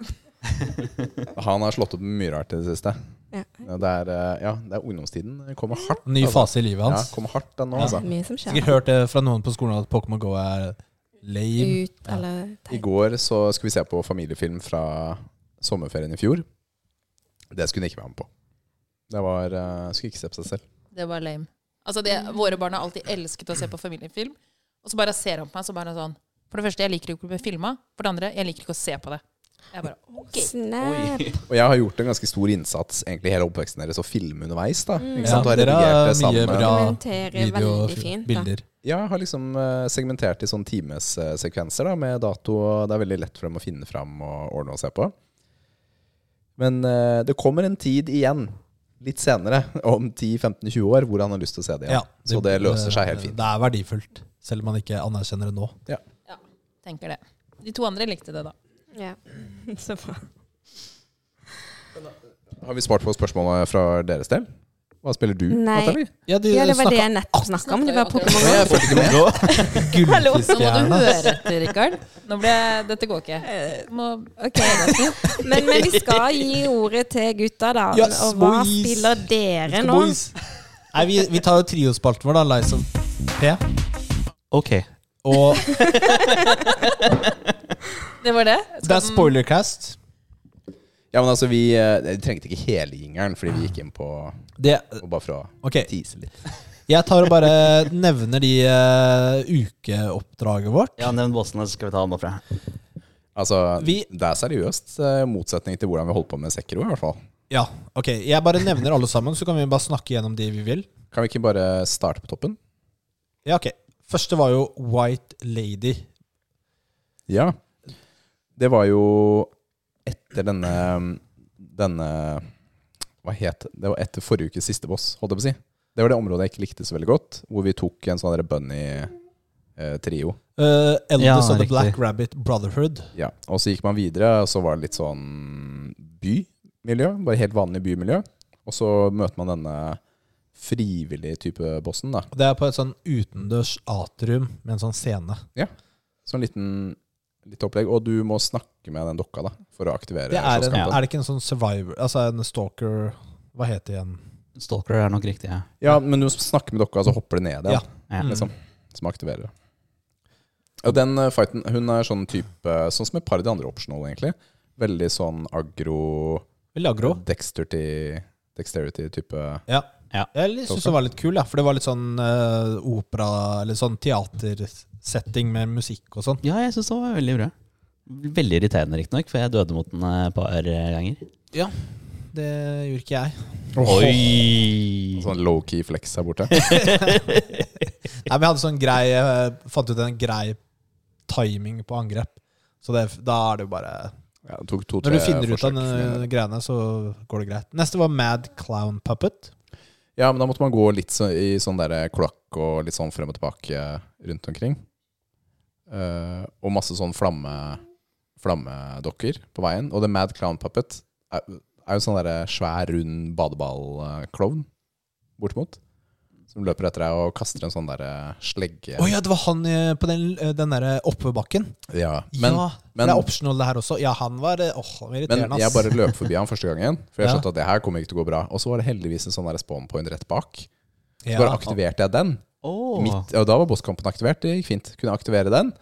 Han har slått opp med mye rart i det siste. Ja. Ja, det, er, eh, ja, det er ungdomstiden. Det kommer hardt. Ny altså. fase i livet Ja, hans. kommer hardt den nå, Ja. altså. Mye som skjer. Sikkert hørt det fra noen på skolen at Pokémon GO er lame. Ut, eller I går så skulle vi se på familiefilm fra sommerferien i fjor. Det skulle hun ikke være med på. Det var uh, Skulle ikke se på seg selv. Det var lame. Altså det, våre barn har alltid elsket å se på familiefilm. Og så bare ser han på meg så bare sånn For det første, jeg liker ikke å bli filma. For det andre, jeg liker ikke å se på det. Jeg bare, ok. Snap. Og jeg har gjort en ganske stor innsats egentlig hele oppveksten deres å filme underveis. da Mm. Ikke Ja, sant? Og har dere redigert har det mye sammen. bra Dokumenterer video og veldig fint. Da. bilder. Ja, jeg har liksom eh, segmentert i sånn timessekvenser da, med dato. og Det er veldig lett for dem å finne fram og ordne og se på. Men eh, det kommer en tid igjen, litt senere, om 10-15-20 år, hvor han har lyst til å se det igjen. Ja, Så det løser seg helt fint. Det er verdifullt, selv om man ikke anerkjenner det nå. Ja, Tenker det. De to andre likte det, da. Ja. Så bra. Har vi svart på spørsmålet fra deres del? Hva spiller du, Nei. Natalie? Ja, de Ja, det var det jeg nettopp snakka om. Det var Pokémon GO. jeg fulgte ikke med. Nå må du høre etter, Rikard. Nå ble Dette går ikke. Må, okay, men, men vi skal gi ordet til gutta, da. Yes, og hva boys. spiller dere nå? Nei, vi, vi tar jo triospalten vår, da. Lies of P. Ok. Og var det? det er spoilercast. Ja, men altså, vi vi trengte ikke hele jingeren, fordi vi gikk inn på Det, Bare for å ok, tease litt. jeg tar og bare nevner de uh, ukeoppdraget vårt. Ja, nevn bossene, så skal vi ta dem opp fra. Altså, Vi- det er seriøst, uh, motsetning til hvordan vi holdt på med Sekiro, i hvert fall. Ja, ok. Jeg bare nevner alle sammen, så kan vi bare snakke gjennom de vi vil. Kan vi ikke bare starte på toppen? Ja, ok. Første var jo White Lady. Ja. Det var jo etter denne Denne Hva het det? Det var etter forrige ukes siste boss, holdt jeg på å si. Det var det området jeg ikke likte så veldig godt, hvor vi tok en sånn bunny-trio. Uh, Eldest Ja, of the riktig. Black Rabbit Brotherhood. ja. Og så gikk man videre, og så var det litt sånn bymiljø. Bare helt vanlig bymiljø. Og så møter man denne frivillig type bossen, da. Det er på et sånn utendørs atrium med en sånn scene. Ja. Sånn liten litt opplegg. Og du må snakke med den dokka da, for å aktivere Det er, en, er det ikke en sånn survivor Altså en stalker Hva heter det igjen? Stalker er nok riktig, ja. Ja, men du snakker med dokka, så hopper det ned igjen. Ja. ja. Liksom, som aktiverer. Og den eh, fighten, hun er sånn type Sånn som et par av de andre optional, egentlig. Veldig sånn agro Veldig agro. Dexterity Dexterity-type Ja. Ja. Jeg syns det var litt kul, ja, for det var litt sånn uh, opera Eller sånn teatersetting med musikk og sånn. Ja, jeg syns det var veldig bra. Veldig irriterende, riktignok, for jeg døde mot den et par ganger. Ja, Det gjorde ikke jeg. Oi! Sånn low-key flex her borte. Nei, men jeg hadde sånn grei Jeg Fant ut en grei timing på angrep. Så det, da er det jo bare Ja, det tok to, Når du finner finner ut av greiene, så går det greit. Neste var Mad Clown Puppet. Ja, men da måtte man gå litt så, i sånn der klokk og litt sånn frem og tilbake rundt omkring. Uh, og masse sånn flamme, flammedokker på veien. Og The Mad Clown Puppet er, er jo sånn der svær, rund badeballklovn, bortimot. Som løper etter deg og kaster en sånn der slegge. Å ja, det var han eh, på den, eh, den derre oppoverbakken. Ja, men, ja, men- det er optional det her også. Ja, han var eh, åh, han ass. men jeg bare løp forbi han første gangen, for jeg Ja. skjønte at det her kommer ikke til å gå bra. Og så var det heldigvis en sånn der spawn point rett bak. Så ja. bare aktiverte jeg den. Oh. Midt, og da var bosskampen aktivert. Det gikk fint. Kunne aktivere den.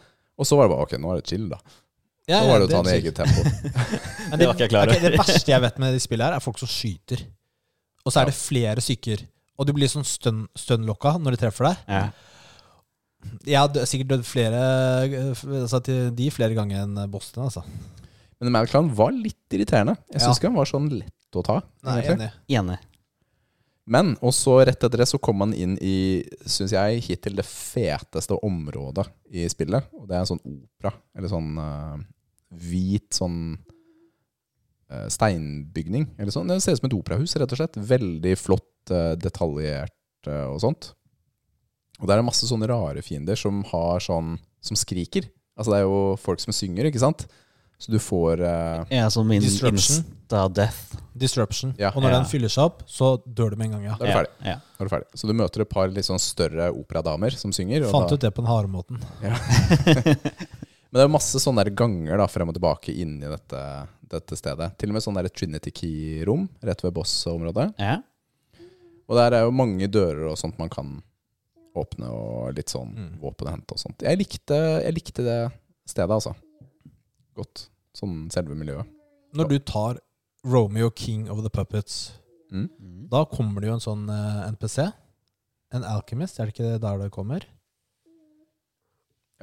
Og så var det bare ok, nå er det chill, da. Ja, nå var det å ta den i eget tempo. Men Det var ikke jeg klar over. ok, det verste jeg vet med de spillene her, er folk som skyter. Og så er det flere stykker. Og du blir sånn stønn, stun-lokka når de treffer deg. Ja. Jeg hadde sikkert dødd flere altså til de flere ganger enn Boston. altså. Men Malclan var litt irriterende. Jeg syns ikke han var sånn lett å ta. Nei, enig. Enig. Men og så rett etter det så kom man inn i, syns jeg, hittil det feteste området i spillet. Og det er en sånn opera. Eller sånn uh, hvit sånn steinbygning. Eller sånn. Det ser ut som et operahus, rett og slett. Veldig flott, eh, detaljert eh, og sånt. Og der er det masse sånne rare fiender som har sånn Som skriker. Altså det er jo folk som synger, ikke sant? Så du får uh, Ja, som in, Disruption. insta-death. Disruption. Ja. og når Ja. den fyller seg opp, så dør du med en gang, ja. Da er du ferdig. Ja. Er du ferdig. Så du møter et par litt sånn større operadamer som synger. og Fant da- ut det på den harde måten. Men det er masse sånne der ganger da, frem og tilbake inn i dette, dette stedet. Til og med sånn Trinity Key-rom rett ved boss-området. Ja. Og der er jo mange dører og sånt man kan åpne, og litt sånn Mm. våpen å hente og sånt. Jeg likte, jeg likte det stedet, altså. Godt. Sånn selve miljøet. Når du tar Romeo King of the Puppets, Mm. da kommer det jo en sånn eh, NPC. En Alchemist, er det ikke der det kommer?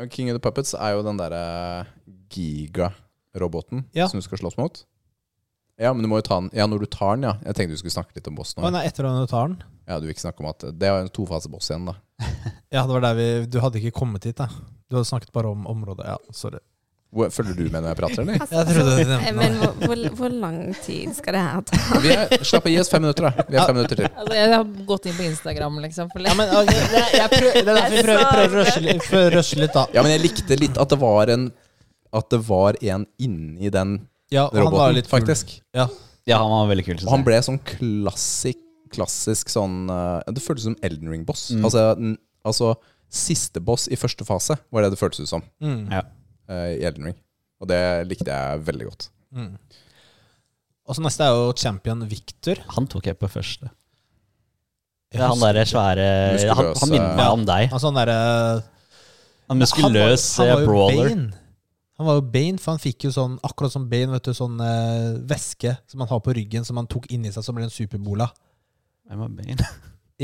King of the Puppets er jo den derre giga-roboten Ja. som du skal slåss mot. Ja, men du må jo ta den Ja, når du tar den, ja. Jeg tenkte du skulle snakke litt om bossen. Å nei, etter at du tar den. Ja, du vil ikke snakke om at Det er en tofase-boss igjen, da. Ja, det var der vi Du hadde ikke kommet hit, da. Du hadde snakket bare om området. Ja, sorry. Hvor, følger du med når jeg prater, eller? Jeg trodde det Eh, Men hvor, hvor, hvor lang tid skal det her ta? Vi er, slapp av, gi oss fem minutter, da. Vi har fem minutter til. Altså, jeg har gått inn på Instagram, liksom. For Ja, men ok, det, jeg prøver, det er derfor vi prøver, prøver å rushe litt, rushe litt, da. Ja, men jeg likte litt at det var en At det var en inni den Ja, han var roboten, faktisk. Ja. ja, han var veldig kul. Og han ble sånn klassik, klassisk sånn eh, Det føltes som Elden Ring-boss. Mm. Altså, altså siste boss i første fase var det det føltes ut som Mm. Ja. Eh, i Elden Ring. Og det likte jeg veldig godt. Mm. Og så neste er jo champion Victor. Han tok jeg på første. Er han derre svære Han, han minner meg om deg. Han sånn derre Han muskuløs han var, han var jo brawler. Bane. Han var jo Bane, for han fikk jo sånn, akkurat som Bane, vet du, sånn eh, væske som han har på ryggen, som han tok inni seg, som ble en superbola. Hvem var Bane?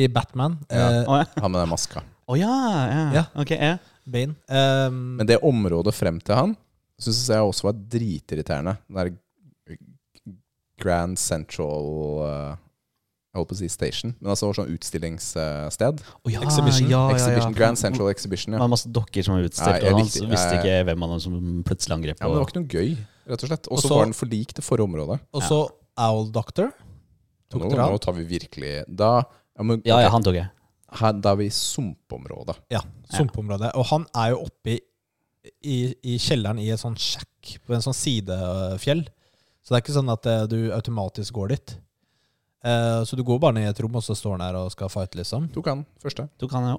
I Batman. Ja. eh, oh, ja. Han med den maska. Å ja, ja. Ja. Ok, ja. Bane. Um, Men det området frem til han syns jeg også var dritirriterende. Den der Grand Central uh, Jeg holdt på å si Station, men altså sånn utstillingssted. Oh, ja, Exhibition. Ja, ja, Exhibition, ja. Grand Central Exhibition. Det var masse dokker som var utstilt, og han likte- visste ikke hvem han som plutselig angrep. ja, men det var ikke noe gøy, rett og slett. Og så var den for lik det forrige området. og så Owl Doctor. Tok Nå, dere nå tar vi virkelig Da, ja, men, Ja, ja, han tok jeg. Her, da er vi i sumpområdet. Ja, sumpområdet. Og han er jo oppe i, i, i kjelleren i et sånn sjakk på en sånn sidefjell. Så det er ikke sånn at eh, du automatisk går dit. Eh, så du går bare ned i et rom, og så står han der og skal fighte, liksom. Tok han første. Tok han, ja.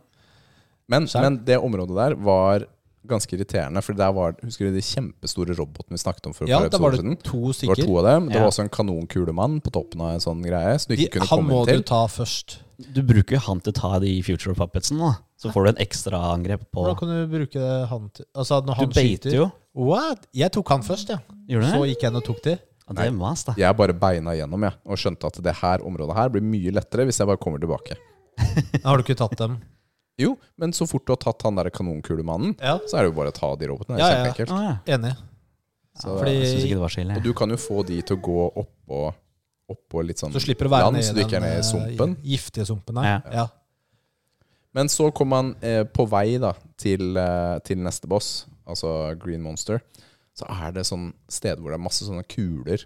Men, men det området der var ganske irriterende. For der var Husker du de kjempestore robotene vi snakket om for et Ja, par var episoder siden? to Det var to av dem. Det var også en kanonkulemann på toppen av en sånn greie. Så du De, ikke kunne han må du ta først. Du bruker jo han til å ta de future puppetsene, da. Så får du en ekstra angrep på Hvordan kan du bruke han til Altså, når Du han beiter skyter jo. What? Jeg tok han først, ja. Gjorde du Så det? gikk jeg inn og tok de. Ja, det er mas, da. Jeg bare beina igjennom jeg, og skjønte at det her området her blir mye lettere hvis jeg bare kommer tilbake. Har du ikke tatt dem? Jo, men så fort du har tatt han der kanonkulemannen, Ja, så er det jo bare å ta de robotene. Det Ja, er ja. kjempeenkelt. Å, ja. enig. Så- Fordi- Jeg ikke det var så ille. Og du kan jo få de til å gå oppå oppå litt sånn Så slipper du å være land, nede så i du ikke den er nede i eh, sumpen. giftige sumpen der. Ja. Ja. Men så kom man eh, på vei da til, eh, til neste boss, altså Green Monster. Så er det sånn sted hvor det er masse sånne kuler.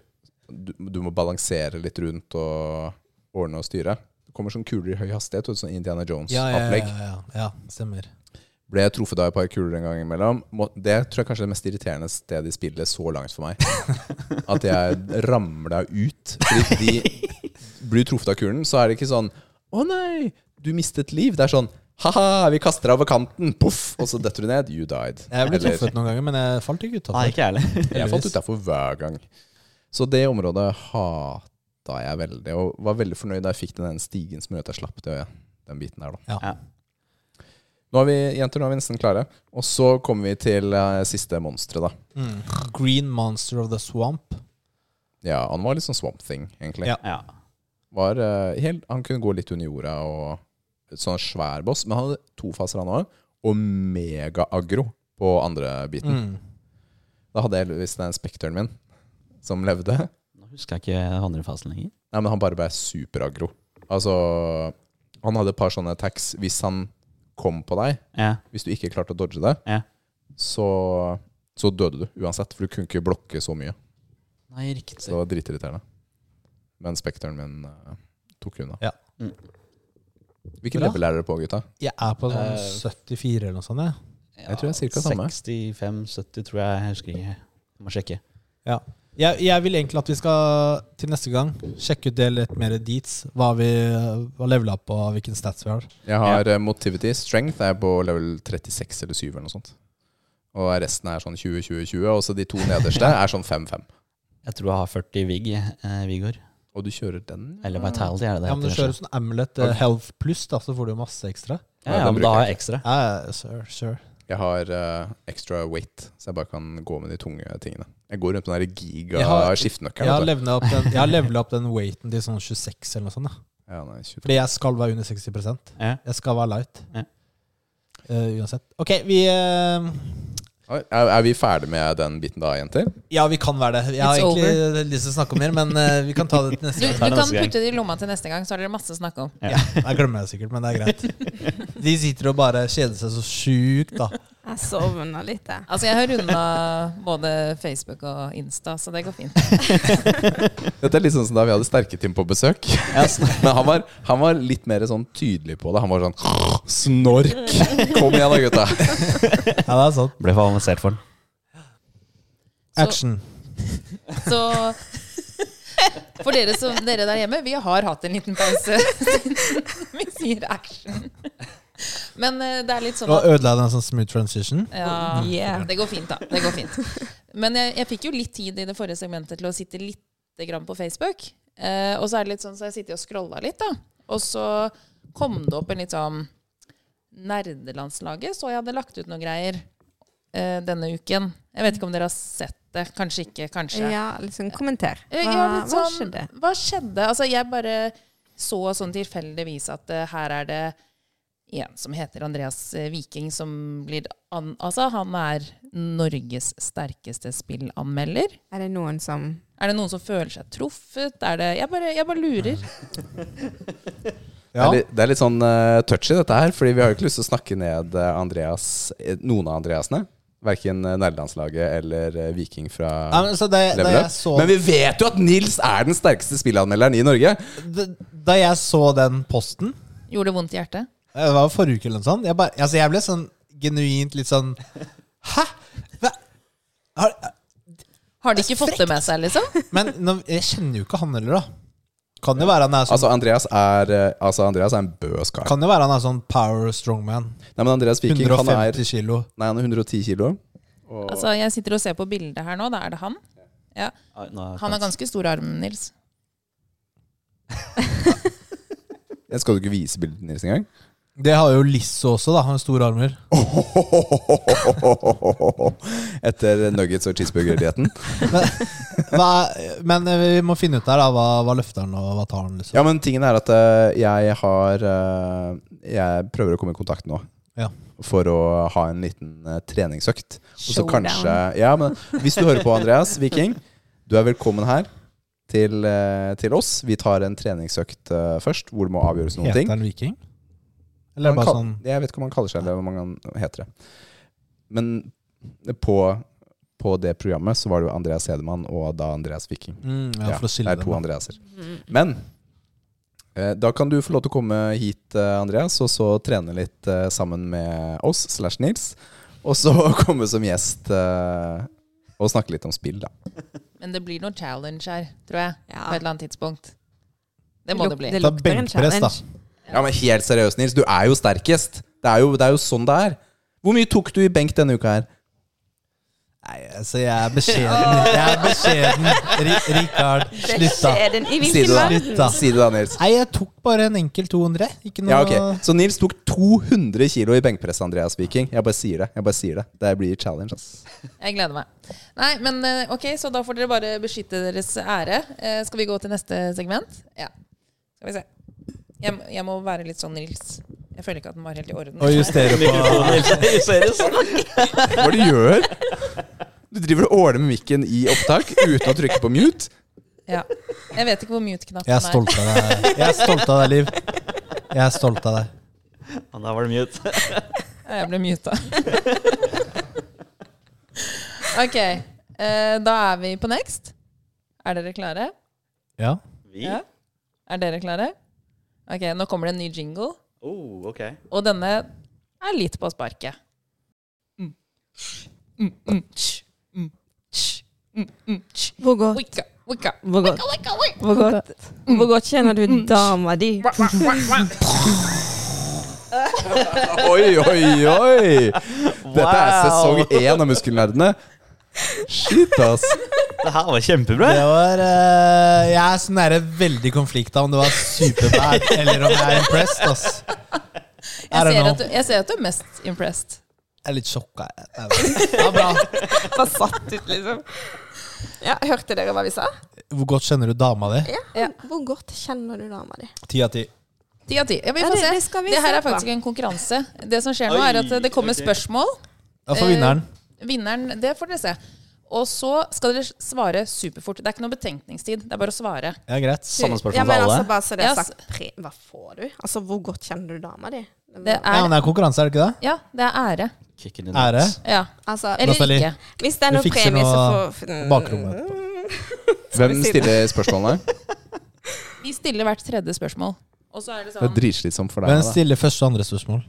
Du, du må balansere litt rundt og ordne og styre. Det kommer sånne kuler i høy hastighet, sånn Indiana Ja, ja, ja, Jones-opplegg. ja, ja, stemmer. Ble truffet av et par kuler en gang imellom. Det tror jeg kanskje er det mest irriterende stedet i spillet så langt for meg. At jeg ramla ut. Fordi de blir truffet av kulen, så er det ikke sånn Å nei, du mistet liv. Det er sånn Ha-ha, vi kaster deg over kanten. Poff! Og så detter du ned. You died. Jeg ble Eller- truffet noen ganger, men jeg falt ikke ut av Nei, ikke jeg. Jeg falt utafor hver gang. Så det området hata jeg veldig, og var veldig fornøyd da jeg fikk den stigen som gjorde at jeg slapp det, den biten der. da Ja. Nå er vi jenter, nå er vi nesten klare. Og så kommer vi til eh, siste monsteret, da. Mm. Green Monster of the Swamp. Ja, han var litt sånn Swamp Thing, egentlig. Ja. Ja. Var, eh, helt, han kunne gå litt under jorda og sånn svær boss. Men han hadde to faser, han òg. Og mega-agro på andre biten. Mm. Da hadde jeg heldigvis den spekteren min som levde. Nå husker jeg ikke andre fasen lenger. Nei, men han bare ble super-agro. Altså Han hadde et par sånne attacks. Hvis han kom på deg, Ja. hvis du ikke klarte å dodge det, Ja. så, så døde du uansett. For du kunne ikke blokke så mye. Nei, riktig. Så det var dritirriterende. Men spekteren min uh, tok unna. Ja. Mm. Hvilken Bra. level er dere på, gutta? Jeg er på sånn uh, 74 eller noe sånt. Jeg. Jeg tror det er cirka samme. 65-70, tror jeg. Jeg husker ikke. Jeg må sjekke. Jeg, jeg vil egentlig at vi skal til neste gang sjekke ut det litt mer deets. Hva vi har levela på, og hvilken stats vi har. Jeg har ja. motivity. Strength er på level 36 eller 7 eller noe sånt. Og resten er sånn 20-20-20. Og så de to nederste er sånn 5-5. Jeg tror jeg har 40 Vig, eh, Vigor. Og du kjører den? Eller Vitality, er det det Ja, men du kjører sånn Amulet okay. Health Plus, da, så får du masse ekstra. Ja, ja, men da har jeg ekstra. Ja, ja, sure, sure. Jeg har uh, extra weight, så jeg bare kan gå med de tunge tingene. Jeg går rundt med den der Jeg har- levela opp, den- weighten til sånn 26 eller noe sånt. Da. Ja, nei, 25. Fordi jeg skal være under 60 Ja. Jeg skal være light. Ja. Uh, uansett. Ok, vi Oi, Er, er vi ferdig med den biten da, jenter? Ja, vi kan være det. Jeg har It's egentlig lyst til å snakke om mer, men uh, vi kan ta det til neste gang. Du, du kan putte det i lomma til neste gang, så har dere masse å snakke om. Ja, jeg glemmer det sikkert, men det er greit. De sitter og bare kjeder seg så sjukt, da. Jeg sovna litt, jeg. Altså, jeg har runda både Facebook og Insta, så det går fint. Dette er litt sånn som da vi hadde Sterketim på besøk. Men han var, han var litt mer sånn tydelig på det. Han var sånn Snork! Kom igjen da, gutta. Ja, det er sant. Ble favorisert for den. Så- Så for dere, som, dere der hjemme, vi har hatt en liten pause siden vi sier action. Men eh, det er litt sånn Og at ødela den sånn smooth transition. ja, Yeah. Det går fint, da. Det går fint. Men jeg, jeg fikk jo litt tid i det forrige segmentet til å sitte litt grann på Facebook. Eh, og så er det litt sånn, så jeg sitter og scrolla litt, da. Og så kom det opp en litt sånn Nerdelandslaget så jeg hadde lagt ut noen greier eh, denne uken. Jeg vet ikke om dere har sett det. Kanskje ikke, kanskje. Ja, liksom kommenter. Eh, Hva, ja, litt hva sånn- skjedde? Hva skjedde? Altså, jeg bare så sånn tilfeldigvis at uh, her er det en som heter Andreas eh, Viking, som blir an... Altså, han er Norges sterkeste spillanmelder. Er det noen som Er det noen som føler seg truffet? Er det Jeg bare, jeg bare lurer. Det, er litt, det er litt sånn uh, touchy, dette her. Fordi vi har jo ikke lyst til å snakke ned eh, Andreas, noen av Andreasene. Verken nærlandslaget eller Viking fra Ja, men, så det, Men vi vet jo at Nils er den sterkeste spillanmelderen i Norge! da jeg så den posten Gjorde det vondt i hjertet? Det var forrige uke eller noe sånt. Jeg, bare, altså jeg ble sånn genuint litt sånn Hæ? Hva? Har, Har de ikke fått det med seg, liksom? men nå, jeg kjenner jo ikke han heller, da. Kan jo være han er sånn, Altså, Andreas er, eh, altså, Andreas er en bøs kar. kan jo være han er sånn power strongman. Nei, men Andreas Viking, han er, 150 kilo. nei, han er 110 kilo. Og, Altså, jeg sitter og ser på bildet her nå. Da er det han. Ja. Han har ganske stor arm, Nils. skal du ikke vise bildet Nils engang? Det har jo Lisso også, da. Han har store armer. Etter nuggets og cheeseburger-dietten. men, men eh, vi må finne ut der da, hva, hva løfter han, og hva tar han. liksom Ja, men tingen er at eh, jeg har eh, Jeg prøver å komme i kontakt nå. Ja. For å ha en liten treningsøkt. Og så kanskje Ja, men hvis du hører på, Andreas Viking, du er velkommen her til, til oss. Vi tar en treningsøkt først, hvor det må avgjøres noen Heter ting. han Viking? Eller bare kall- sånn Jeg vet ikke om han kaller seg eller hva han heter det. Men på, på det programmet så var det jo Andreas Hedemann og da Andreas Viking. mm, ja, Ja, det er to dem. Andreaser. Men eh, da kan du få lov til å komme hit, eh, Andreas, og så trene litt eh, sammen med oss slash Nils. Og så komme som gjest eh, og snakke litt om spill, da. Men det blir noe challenge her, tror jeg. Ja. På et eller annet tidspunkt. Det må det bli. Det lukter en challenge. Ja, men helt seriøst, Nils. Du er jo sterkest. Det er jo, det er jo sånn det er. Hvor mye tok du i benk denne uka her? Nei, altså, jeg er beskjeden. Jeg er beskjeden. Ri Rikard, slutt, da. Beskjeden. I Si hvilken det, verden? Da. Si det da, Nils. Nei, jeg tok bare en enkel 200. Ikke noe Ja, ok. Så Nils tok 200 kilo i benkpress, Andreas Viking. Jeg bare sier det. Jeg bare sier Det Det blir challenge, ass. Jeg gleder meg. Nei, men eh, ok, så da får dere bare beskytte deres ære. Eh, skal vi gå til neste segment? Ja. Skal vi se. Jeg, jeg må være litt sånn Nils. Jeg føler ikke at den var helt i orden. Og justere på Hva er det du gjør? Du driver og åler med mikken i opptak uten å trykke på mute. Ja. Jeg vet ikke hvor mute-knappen Jeg er stolt av deg. Jeg er stolt av deg, Liv. Jeg er stolt av deg. Og Da var det mute. Ja, jeg ble muta. ok, eh, da er vi på next. Er dere klare? Ja. Vi? Ja. Er dere klare? Ok, nå kommer det en ny jingle. Oh, ok. Og denne er litt på sparket. Mm. Mm, mm, mm, mm, mm. Hvor godt, Wicca, wicca, hvor godt, wicca, wicca. hvor godt, hvor godt kjenner du dama di? Oi, oi, oi! Dette er sesong én av Muskelnerdene. Shit, ass. Det her var kjempebra. Det var eh, Jeg er sånn der veldig konflikta om det var superbad eller om jeg er impressed. ass Jeg don't ser, know. at du, jeg ser at du er mest impressed. Jeg er litt sjokka. jeg. Det var bra. Bare satt ut, liksom. Ja, Hørte dere hva vi sa? Hvor godt kjenner du dama di? Ja. Ja. Hvor godt kjenner du dama di? Ti av ti. Ti av ti. Ja, vi Ja, får det- se. det skal vi det her er på. faktisk en konkurranse. Det som skjer nå, Oi, er at det kommer ok. spørsmål. Da får Eh, vinneren. Vinneren, det får dere se. Og så skal dere svare superfort. Det er ikke noe betenkningstid. Det er bare å svare. Ja, greit. Samme spørsmål ja, men til alle. altså, bare så det er Ja, sagt, pre hva får du? Altså, hvor godt kjenner du dama di? Det Ja, men er, det er konkurranse, er det ikke det? ja, det er ære. Ære? Ja. Altså, Eller Nathalie. ikke. hvis det er noe premie, så får du bakrommet. Hvem stiller spørsmålene? Vi stiller hvert tredje spørsmål. Og så er det Det er sånn dritslitsomt for deg. Hvem stiller første og andre spørsmål?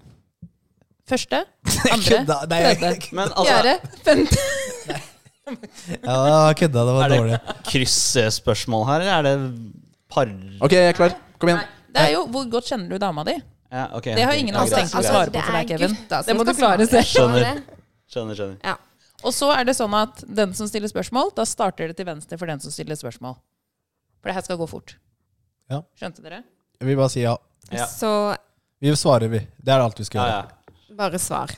første, andre, tredje, Men altså, fjerde, femte. Ja, kødda. Det var Er det- dårlig. kryssspørsmål her, eller er det par... Ok, jeg er klar. Kom igjen. Nei, det er jo hvor godt kjenner du dama di? Ja, okay, Det har ingen Ja, av oss tenkt å svare på for deg, er Kevin. Det må du klare selv. Skjønner. Skjønner, skjønner. Og så er det sånn at den som stiller spørsmål, da starter det til venstre for den som stiller spørsmål. For det her skal gå fort. Ja. Skjønte dere? Jeg vil bare si ja. Ja. Så Vi svarer, vi. Det er alt vi skal Ja, gjøre. ja. bare svar.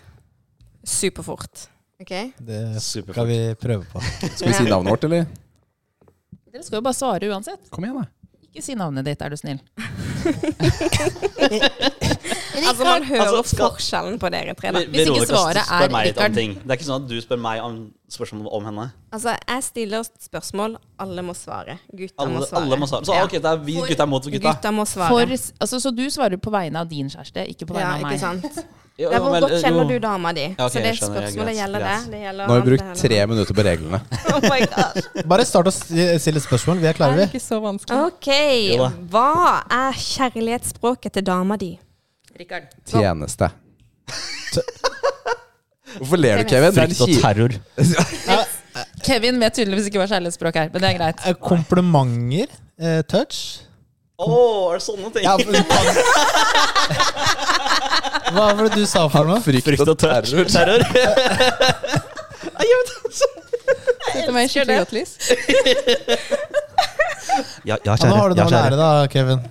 Superfort. OK? Det Superfort. skal vi prøve på. Skal vi si navnet vårt, eller? Dere skal jo bare svare uansett. Kom igjen, da. Ikke si navnet ditt, er du snill. Altså, man hører Altså, skal- forskjellen på dere tre. da. Hvis ikke svaret er Rikard. Det er ikke sånn at du spør meg om spørsmål om henne. Altså, jeg stiller spørsmål, alle må svare. Gutta må svare. alle må svare. Så Ja. ok, det er vi gutta mot gutta. Gutta må svare. For, altså, så du svarer på vegne av din kjæreste, ikke på vegne ja, av ikke meg. sant? Jo, Det hvor godt kjenner du dama di. Ja, okay, så det er skjønner, spørsmålet greit, gjelder greit. det. det gjelder Nå har vi brukt tre minutter på reglene. Oh. Bare start å stille spørsmål. Vi er Det klare, er ikke så vanskelig. OK. Hva er kjærlighetsspråket til dama di? Rikard. Tjeneste. Hvorfor ler du, Kevin? Det Frykt og terror. Kevin vet tydeligvis ikke hva kjærlighetsspråk er, men det er greit. Eh, Komplimenter. Eh, touch. Å, er det sånne ting? Ja, men Hva var det du sa for noe? Frykt og terror. terror. Skikkelig godt lys. Ja, ja, Ja, nå har du noe å lære, da, Kevin.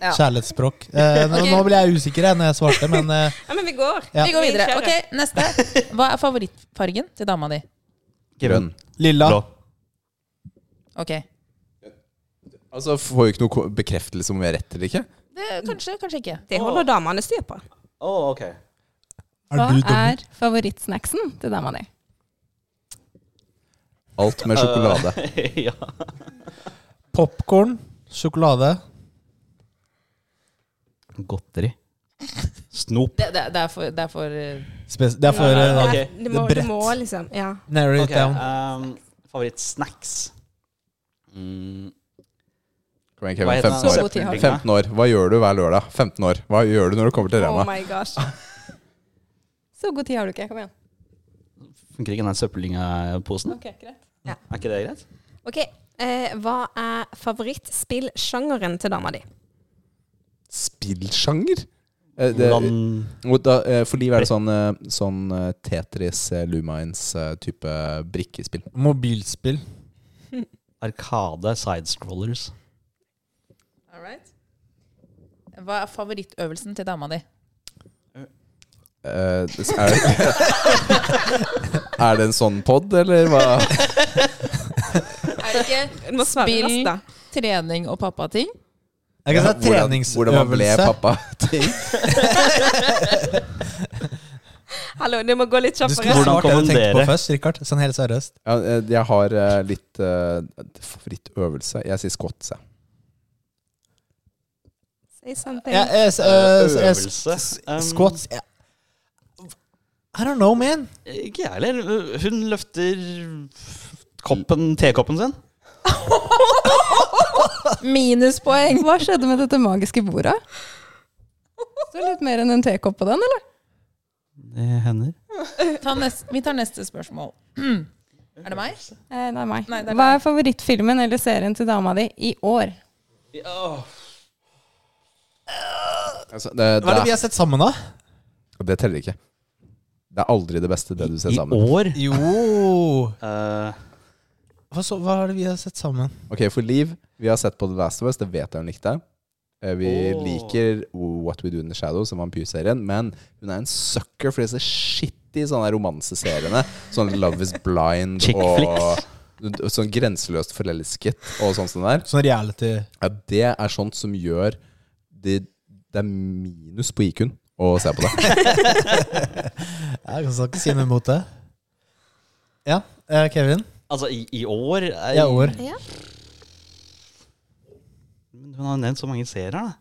Kjærlighetsspråk. Eh, nå, Ok. nå ble jeg usikker jeg, når jeg svarte, men eh, Ja, men vi går. Ja. Vi går videre. Ok, Neste. Hva er favorittfargen til dama di? Grønn. lilla. Blå. Ok. Altså, Får vi ikke noe bekreftelse om vi er rett eller ikke? Det, kanskje, kanskje ikke. Det holder damene styr på. Oh, ok. Hva er favorittsnacksen til dama di? Alt med sjokolade. ja. Popkorn, sjokolade. Godteri. Snop. Det, det, det er for, det er for eh, Spes det er for Ja, uh, ok. Du må, det er du må liksom Ja. narrow it Ok, down. um, Favorittsnacks. Mm, Kom igjen, hva Kevin. heter 15 den? Så år. du. 15 år. Hva gjør du hver lørdag? 15 år. Hva gjør du når du kommer til Oh Rema? my gosh. Så god tid har du ikke. Kom igjen. Funker ikke den søppelposen? Ok, greit. Er ikke det greit? OK. Eh, hva er favorittspillsjangeren til dama di? Spillsjanger? Eh, det- Hvordan da, eh, For Liv er det sånn, eh, sånn eh, Tetris, eh, Lumines-type brikkespill. Mobilspill. Arkade sidescrollers. All right. Hva er favorittøvelsen til dama di? Det- er, det, er det en sånn pod, eller hva? Er det ikke Du Spill. trening og pappating? Jeg kan si treningsøvelse. hvordan man ble treningsøvelse. pappa. Ting. Hallo, det må gå litt Du kjappere. Hvordan kom du tenkt på først, Rikard. Sånn helt seriøst. Ja, eh, jeg har eh, litt Fritt favorittøvelse. Jeg sier squats, jeg. Say something. Ja, uh, Øvelse. Um, Squats ja. I don't know, man. Ikke jeg heller. Hun løfter koppen, tekoppen sin. Minuspoeng! Hva skjedde med dette magiske bordet? Står litt mer enn en tekopp på den, eller? Det hender. Ta neste, vi tar neste spørsmål. Er det meg? Eh, er meg. Nei, det er Hva er favorittfilmen eller serien til dama di i år? Altså, det, Hva er det vi har sett sammen, da? det teller ikke. Det er aldri det beste det du ser I sammen. år Jo eh, hva, så, hva er det vi har sett sammen? Ok, For Liv, vi har sett på The Last of Us. Det vet jeg hun likte. Eh, Vi Åh. liker What We Do In The Shadows, som vampyrserien, men hun er en sucker for disse shitty sånne romanseseriene. Sånn Love Is Blind Chick og sånn grenseløst forelsket og sånn som det der. Sånn reality Ja, det er sånt som gjør det, det er minus på IQ-en å se på det. Jeg skal ikke si noe imot det. Ja, eh, Kevin? Altså, i, i år er, Ja, år. Ja. Hun har nevnt så mange serier, da.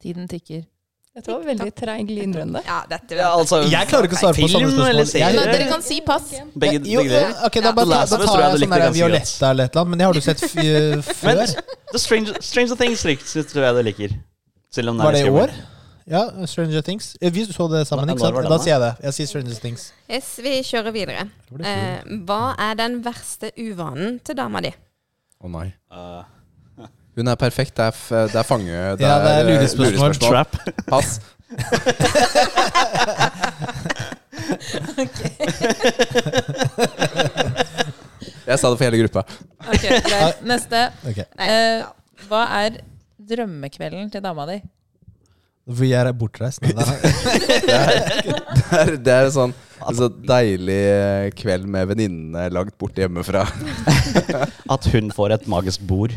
Tiden tikker. Dette var veldig treig lynrunde. Ja, dette Ja, altså, Jeg klarer ikke å svare på film sånne spørsmål. Jeg- Men dere kan si pass. Begge, jo, begge deler. ok, da, bare, The da, da tar jeg jeg sånn der Violetta eller et eller annet, men det har du sett f Men før. The Stranger, Stranger Things tror jeg du liker. Selv om Var det i år? Ja, Stranger Things. Eh, Vi så det sammen, ikke sant? Da sier jeg det. Jeg sier Stranger Things. Yes, vi kjører videre. Eh, hva er den verste uvanen til dama di? Å nei. Uh, Hun er perfekt. Det er, f det er fange... Det Ja, det er eh, lurespørsmål. trap. Pass. Jeg sa det for hele gruppa. Ok, greit. Neste. Ok. Eh, hva er drømmekvelden til dama di? Vi er bortreist. Det er, Det er, det er en sånn altså, deilig eh, kveld med venninnene langt borte hjemmefra. At hun får et magisk bord.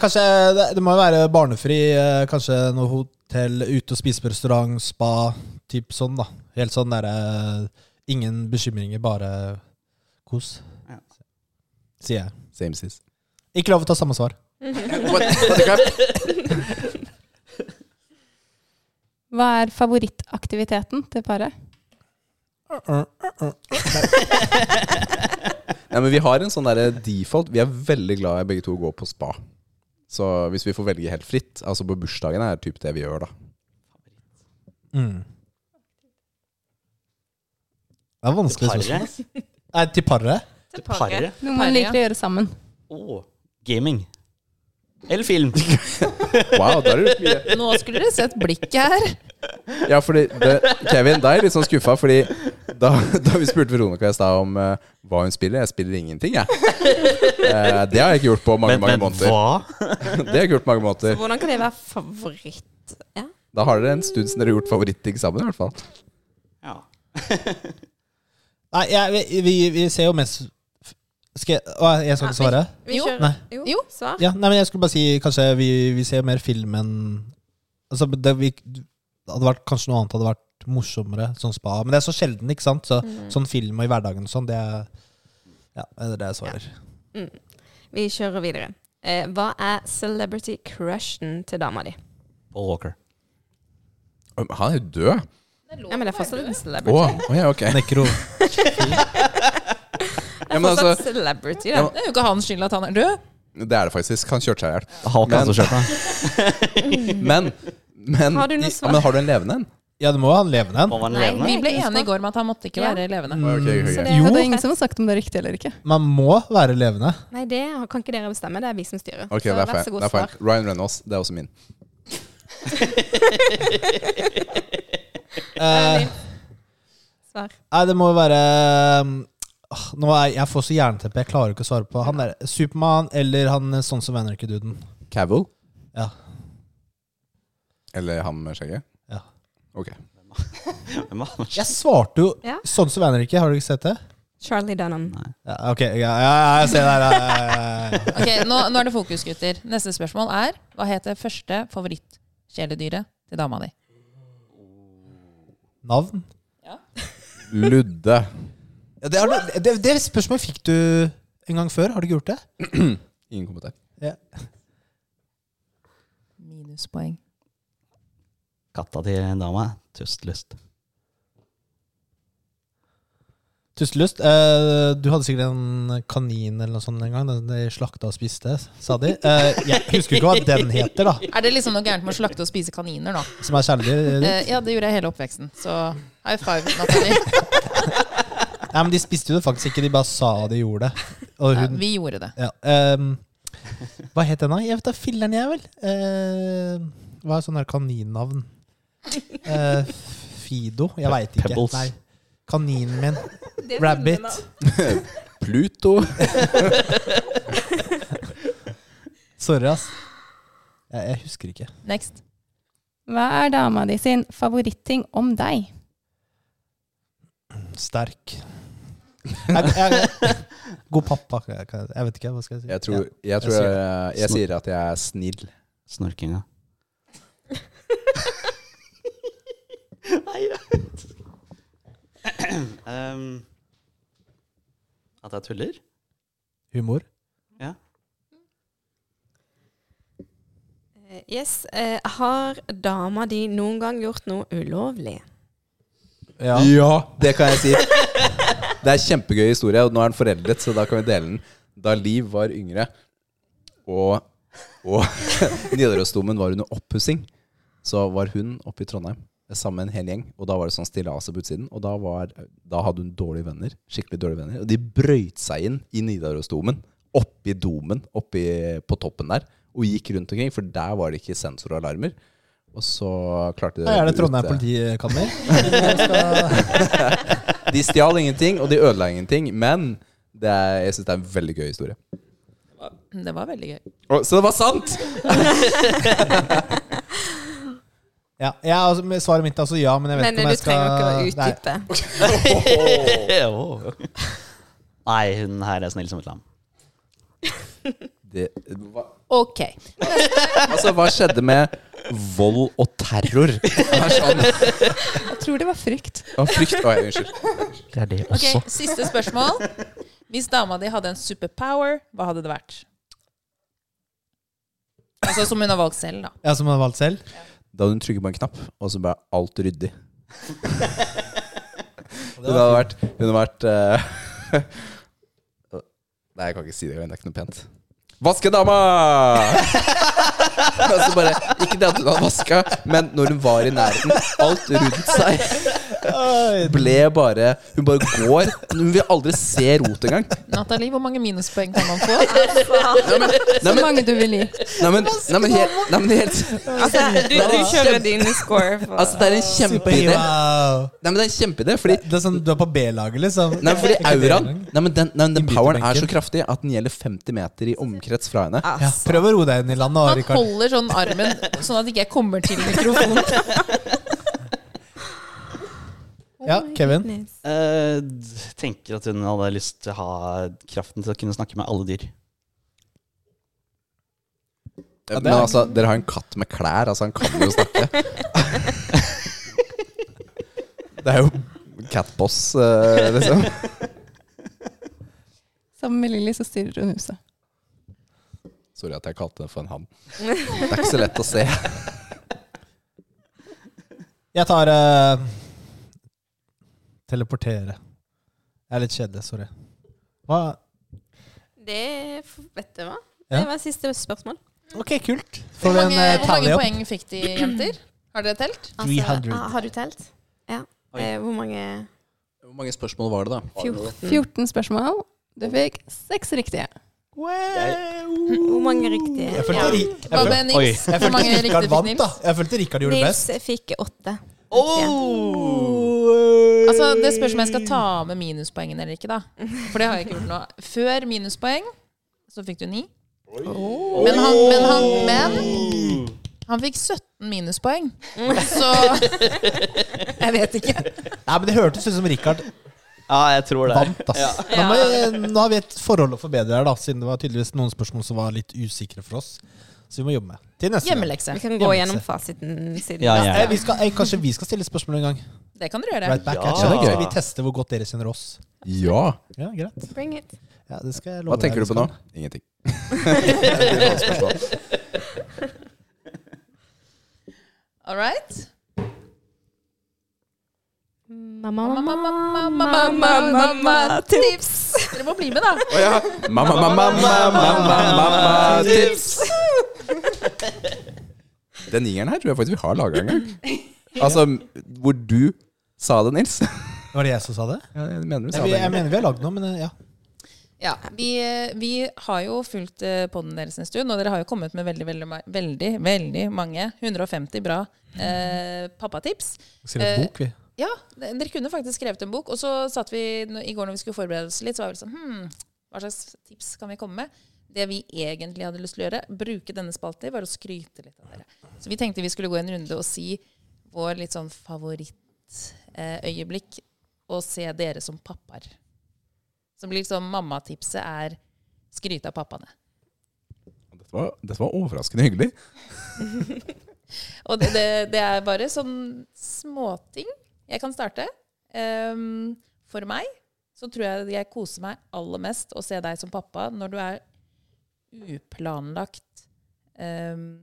Kanskje det, det må jo være barnefri. eh, Kanskje noe hotell, ute og spise på restaurant, spa. Typ sånn, da. Helt sånn derre Ingen bekymringer, bare kos. Sier jeg. Same sis. Ikke lov å ta samme svar. What, what? Hva er favorittaktiviteten til paret? Nei, men vi har en sånn der default. Vi er veldig glad i begge to å gå på spa. Så hvis vi får velge helt fritt, altså på bursdagen er typ det vi gjør, da. Mm. Det er vanskelig spørsmål. Nei, til paret? Til Paret. Noe man liker å gjøre sammen. Å, gaming. Eller film. Wow, da er det mye. Nå skulle dere sett blikket her. Ja, fordi det, Kevin, da er jeg litt sånn skuffa, fordi da, da vi spurte Veronica i stad om uh, hva hun spiller Jeg spiller ingenting, jeg. Uh, det har jeg ikke gjort på mange, Men, mange men måneder. hva? Det har jeg ikke gjort på mange måneder. Hvordan kan det være favoritt? Ja. Da har dere en stund siden dere har gjort favorittting sammen, i hvert fall. Ja. Nei, jeg, vi, vi, vi ser jo mest skal jeg, å, jeg skal ikke svare? Vi Jo. kjører. Nei. Jo, Jo. svar. Ja, nei, men jeg skulle bare si kanskje vi, vi ser mer film enn Altså, det, vi, det hadde vært Kanskje noe annet hadde vært morsommere, sånn spa. Men det er så sjelden, ikke sant? Så, Mm. Sånn film og i hverdagen og sånn, det er Ja, det er det jeg svarer. Mm. Vi kjører videre. Eh, hva er celebrity crushen til dama di? Paul Walker. Han er jo død. Ja, men det er fortsatt en celebrity. oh ja, ok. Nekro. Ja, men fortsatt altså- celebrity, Ja, da. Det er jo ikke hans skyld at han er død. Det er det faktisk. Han kjørte seg i hjel. Hulk Men-. Men, men, Har du noe ja, svar? men har du en levende en? Ja, det må jo ha en levende en. Må man Nei, levende? Vi ble Ikke enige i går om at han måtte ikke Ja. være levende. Mm. Ok, ok, Så det Jo. Det er ingen som har sagt om det er riktig eller ikke. Man må være levende. Nei, det kan ikke dere bestemme. Det er vi som styrer. Ok, så det er vær feil. så god, Det er feil. svar. Ryan Reynolds, det er også min. Eh, Svar. nei, det må jo være um, Nå er, Jeg får så jernteppe, jeg klarer ikke å svare på. Han der, Supermann eller han sånn som venner ikke duden. Cavill? Ja. Eller han med skjegget? Ja. Ok. Hvem var- Jeg svarte jo Ja. sånn som venner ikke, har du ikke sett det? Charlie Dunham. Ja, ok, ja, ja, jeg ser der. Ja, ja, ja, ja. Ok, nå, nå er det fokus, gutter. Neste spørsmål er Hva heter første favorittkjæledyret til dama di? Navn? Ludde. Ja, det, har du- det, det spørsmålet fikk du en gang før, har du ikke gjort det? Ingen kommentar. Minuspoeng. Katta til dama. Tustlyst. Tustelust. Eh, du hadde sikkert en kanin eller noe sånt en gang. Den de slakta og spiste, sa de. Eh, jeg husker ikke hva den heter, da. Er det liksom noe gærent med å slakte og spise kaniner nå? Som er kjæledyr. Eh, ja, det gjorde jeg hele oppveksten. Så high five, Nathalie. Nei, men de spiste jo det faktisk ikke, de bare sa de gjorde det. Og hun, Nei, vi gjorde det. ja, ehm, Hva het den, da? Jeg vet da filleren, jeg, vel. Eh, Hva er sånn her kaninnavn? Eh, Fido? Jeg veit ikke. Pebbles. Nei. Kaninen min. Rabbit. Pluto. Sorry, ass. Jeg, jeg husker ikke. Next. Hva er dama di sin favoritting om deg? Sterk. God pappa. Jeg, vet ikke, hva skal jeg si? Jeg tror, jeg, tror jeg, jeg sier at jeg er snill. Snorkinga. Nei, jeg vet um, At jeg tuller? Humor. Ja. Yes. Eh, har dama di noen gang gjort noe ulovlig? Ja. det kan jeg si. Det er en kjempegøy historie, og nå er den foreldet, så da kan vi dele den. Da Liv var yngre, og, og Nidarosdomen var under oppussing, så var hun oppe i Trondheim sammen med en hel gjeng. Og da var det sånn stillaser på utsiden. Og da, var, da hadde hun dårlige venner. Skikkelig dårlige venner. Og de brøyt seg inn i Nidarosdomen. Oppi domen, oppi på toppen der. Og gikk rundt omkring, for der var det ikke sensoralarmer. Og så klarte de er det Trondheim politikammer. De stjal ingenting, og de ødela ingenting. Men det er, jeg syns det er en veldig gøy historie. Det var veldig gøy. Å, så det var sant! Ja, ja altså, svaret mitt er altså ja, men jeg vet Men ikke om jeg skal Men du trenger ikke å utdype. Nei, hun her er snill som et lam. Det, hva, Ok. altså, hva skjedde med vold og terror? Det er sånn, Jeg tror det var frykt. å, frykt Oi, unnskyld. Det er det Ok, Siste spørsmål. Hvis dama di hadde en superpower, hva hadde det vært? Altså som hun har valgt selv, da. Ja, Som hun har valgt selv? Da hadde hun trykket på en knapp, og så ble alt ryddig. Hun hadde vært, hun hadde vært uh, Nei, jeg kan ikke si det. Det er ikke noe pent. Vaskedama! altså bare, ikke det at hun hadde vaska, men når hun var i nærheten, alt rundt seg ble bare Hun bare går. Hun vil aldri se rot engang. Nathalie, hvor mange minuspoeng kan man få? Nei, men, Så men, mange du vil gi. nei, men, nei, men, helt, nei, men helt Altså, du, du kjører din score for Altså, det er en kjempeidé. Nei, men det er en kjempeidé, fordi Det er sånn du er på B-laget, liksom. Nei, fordi auraen Nei, men den, nei, men den poweren er så kraftig at den gjelder 50 meter i omkrets fra henne. Ja, Altså. prøv å roe deg inn i landet, Han holder sånn armen sånn at ikke jeg kommer til mikrofonen. Ja, Kevin. Eh, d- tenker at hun hadde lyst til å ha kraften til å kunne snakke med alle dyr. Ja, Men altså, dere har en katt med klær, altså han kan jo snakke. det er jo catboss, uh, liksom. Sammen med Lilly så styrer hun huset. Sorry at jeg kalte det for en hann. Det er ikke så lett å se. Jeg tar eh, teleportere. Jeg er litt kjedelig, sorry. Hva? Det vet du hva? Ja. Det var siste spørsmål. Ok, kult. Får vi en eh, hvor mange opp? poeng fikk de, jenter? Har dere telt? 300. ah, har du telt? Ja. Oi. Eh, hvor mange Hvor mange spørsmål var det, da? 14. 14 spørsmål. Du fikk seks riktige. Hvor mange riktige? Jeg følte, Ja. Ri- jeg Hva følte, med. Nils? jeg Hvor mange følte riktige Rikard fikk vant, da. Jeg følte Rikard gjorde Nils best. fikk åtte. Altså, Det spørs om jeg skal ta med minuspoengene eller ikke, da. For det har jeg ikke gjort nå. Før minuspoeng så fikk du ni. Men han, men han Men han fikk 17 minuspoeng. Så Jeg vet ikke. Nei, men Det hørtes ut som Rikard Ja, jeg tror det. vant. ass. Nå, må nå har vi et forhold å forbedre her, da siden det var tydeligvis noen spørsmål som var litt usikre for oss. Så vi må jobbe med. Til neste. Hjemmelekse. Vi kan gå gjennom fasiten siden Ja, ja, ja. Eh, vi skal, jeg, kanskje vi skal stille spørsmål en gang? Det kan dere gjøre. Right back Ja. at. Ja, det Skal vi teste hvor godt dere kjenner oss? Ja. Ja, greit. Bring it. Ja, det skal jeg love Hva tenker deg du på nå? Ingenting. All right. Mamma, Mamma, mamma, mamma, mamma, tips! Dere må bli med, da. Oh, ja. Mamma, mamma, mamma, mamma, mamma, tips! Den jingeren her tror jeg faktisk vi har laga en gang. Altså, hvor du sa det, Nils. Var det jeg som sa det? Ja, jeg mener sa Jeg, mener vi har lagd noe, men ja. Ja, vi, vi har jo fulgt poden deres en stund, og dere har jo kommet med veldig, veldig, veldig, veldig mange, 150 bra eh, pappatips. Skrevet Eh, bok, vi. Ja, dere kunne faktisk skrevet en bok. Og så satt vi i går når vi skulle forberede oss litt, så var vi sånn hm, Hva slags tips kan vi komme med? Det vi egentlig hadde lyst til å gjøre, bruke denne spalten, var å skryte litt av dere. Så vi tenkte vi skulle gå en runde og si vår litt sånn favorittøyeblikk, og se dere som pappaer. Så blir liksom mammatipset er skryte av pappaene. Dette var, dette var overraskende hyggelig. Og det, det, det er bare sånn småting. Jeg kan starte. Um, for meg så tror jeg jeg koser meg aller mest å se deg som pappa når du er uplanlagt um,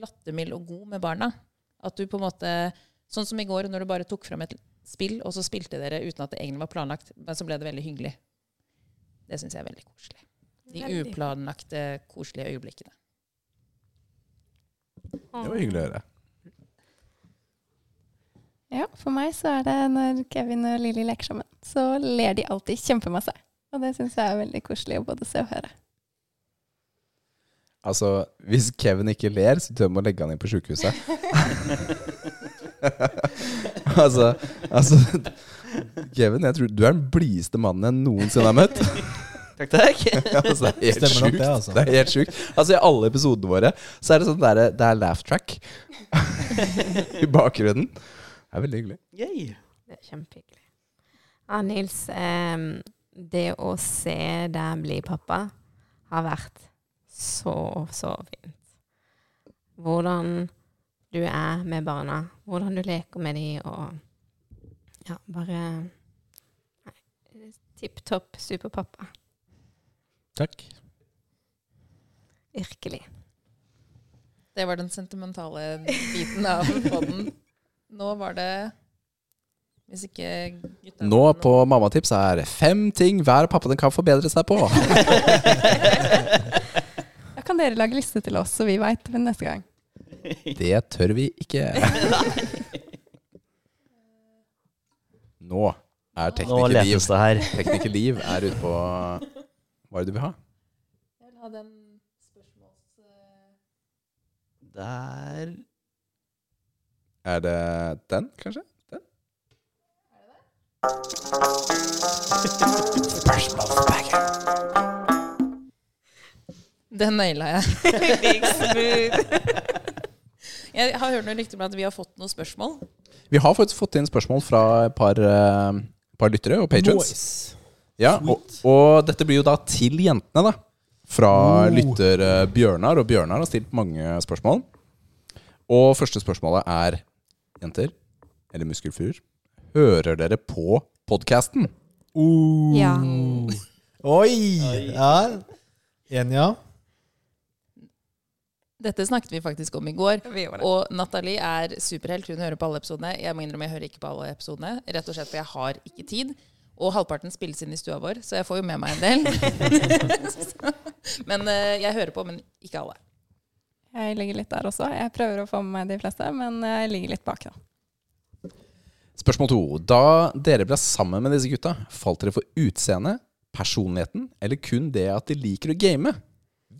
lattermild og god med barna. At du på en måte Sånn som i går, når du bare tok fram et spill, og så spilte dere uten at det egentlig var planlagt, men så ble det veldig hyggelig. Det syns jeg er veldig koselig. De uplanlagte, koselige øyeblikkene. Det var hyggelig å høre. Ja, for meg så er det når Kevin og Lilly leker sammen, så ler de alltid kjempemasse. Og det syns jeg er veldig koselig å både se og høre. Altså, hvis Kevin ikke ler, så tør jeg å legge han inn på sjukehuset. altså, altså Kevin, jeg tror du er den blideste mannen jeg noensinne har møtt. Takk, takk. altså, det er helt Stemmer sjukt. det, altså. Det er helt sjukt. Altså, I alle episodene våre så er det sånn der, det er laugh track i bakgrunnen. Det er veldig hyggelig. Yay. Det er kjempehyggelig. Ja, Nils, em, det å se deg bli pappa har vært så, så fint. Hvordan du er med barna, hvordan du leker med dem, og ja, bare Tipp topp superpappa. Takk. Virkelig. Det var den sentimentale biten av podden. Nå var det Hvis ikke gutta Nå på Mammatips er fem ting hver pappa kan forbedre seg på. Da kan dere lage liste til oss, så vi veit neste gang. Det tør vi ikke. Nå er teknikerliv det. Teknikerliv er ute på Hva er det du vil ha? Jeg vil ha den spørsmåls... Der Er det den, kanskje? Den? Den naila jeg. Big smooth. Jeg har hørt noen rykter om at vi har fått noen spørsmål. Vi har faktisk fått inn spørsmål fra et par, eh, par lyttere og patrons. Ja, og, og dette blir jo da til jentene, da. Fra Oh. lytter eh, Bjørnar, og Bjørnar har stilt mange spørsmål. Og første spørsmålet er Jenter, eller muskelfruer, hører dere på podkasten? Uh. Ja. Oi! Ja. En, ja. Dette snakket vi faktisk om i går. Og Nathalie er superhelt. Hun hører på alle episodene. Jeg må innrømme jeg hører ikke på alle episodene. Rett og slett for jeg har ikke tid. Og halvparten spilles inn i stua vår, så jeg får jo med meg en del. men eh, jeg hører på, men ikke alle. Jeg ligger litt der også. Jeg prøver å få med meg de fleste, men jeg ligger litt bak. da. Spørsmål to. Da dere ble sammen med disse gutta, falt dere for utseendet, personligheten, eller kun det at de liker å game?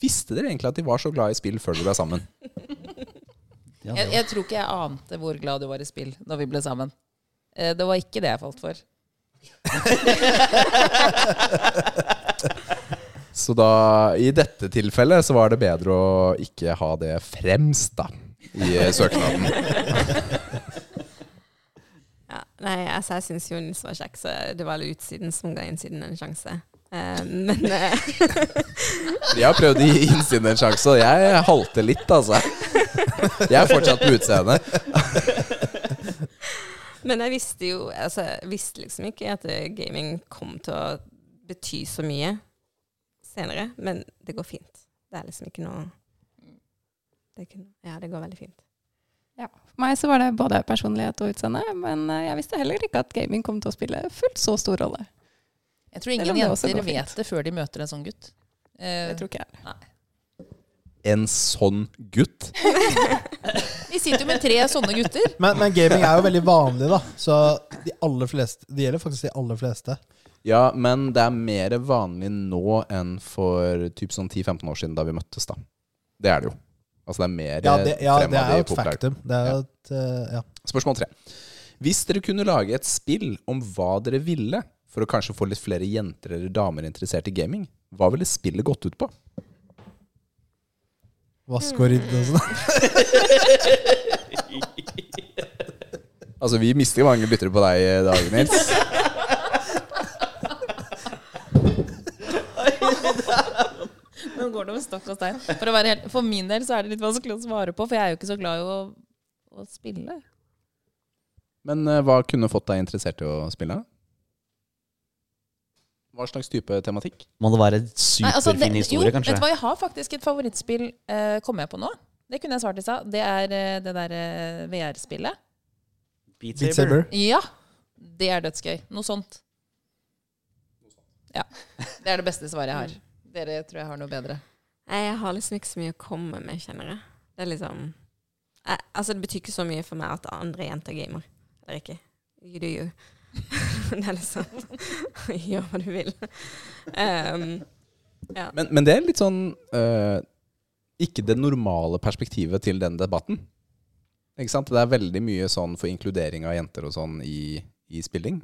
Visste dere egentlig at de var så glad i spill før dere ble sammen? Jeg, jeg tror ikke jeg ante hvor glad du var i spill da vi ble sammen. Eh, Det var ikke det jeg falt for. Så da, i dette tilfellet, så var det bedre å ikke ha det fremst, da, i eh, søknaden. Ja, nei, altså, jeg syns jo Nils var kjekk, så det var utsiden som ga innsiden en sjanse. Uh, men eh, Jeg har prøvd å gi innsiden en sjanse, og jeg halter litt, altså. Jeg er fortsatt på utseendet. Men jeg visste jo altså, Jeg visste liksom ikke at gaming kom til å bety så mye senere. Men det går fint. Det er liksom ikke noe det, kunne, Ja, det går veldig fint. Ja. For meg så var det både personlighet og utseende, men eh, jeg visste heller ikke at gaming kom til å spille fullt så stor rolle. Jeg tror ingen jenter fint. vet det før de møter en sånn gutt. Uh, Det tror ikke jeg. Nei. En sånn gutt. Vi sitter jo med tre sånne gutter. Men, men gaming er jo veldig vanlig, da. Så de aller fleste Det gjelder faktisk de aller fleste. Ja, men det er mer vanlig nå enn for typ sånn 10-15 år siden da vi møttes, da. Det er det jo. Altså det er mer Ja, det, ja, det er jo et faktum. Det er Ja. et uh, Ja. Spørsmål tre. Hvis dere kunne lage et spill om hva dere ville, for å kanskje få litt flere jenter eller damer interessert i gaming, hva ville spillet gått ut på? Vask og rydde og sånn. Altså, vi mister mange byttere på deg i dag, Nils. Nå går det over stokk og stein. For, å være helt, for min del så er det litt vanskelig å svare på, for jeg er jo ikke så glad i å, å spille. Men uh, hva kunne fått deg interessert i å spille? Hva slags type tematikk? Må det være superfin altså, superfin historie, jo, kanskje? Vet du hva, jeg har faktisk et favorittspill, uh, kommer jeg på nå. Det kunne jeg svart i stad. Det er uh, det derre VR-spillet. Beat Beat Saber. Ja! Det er dødsgøy. Noe sånt. Ja. Det er det beste svaret jeg har. Dere tror jeg har noe bedre. Jeg har liksom ikke så mye å komme med, kjenner jeg. Det er liksom jeg, Altså, det betyr ikke så mye for meg at andre jenter gamer. Eller ikke. You do you. det er liksom Gjør hva du vil. Um, ja. Men, men det er litt sånn uh, Ikke det normale perspektivet til den debatten. Ikke sant? Det er veldig mye sånn for inkludering av jenter og sånn i, i spilling.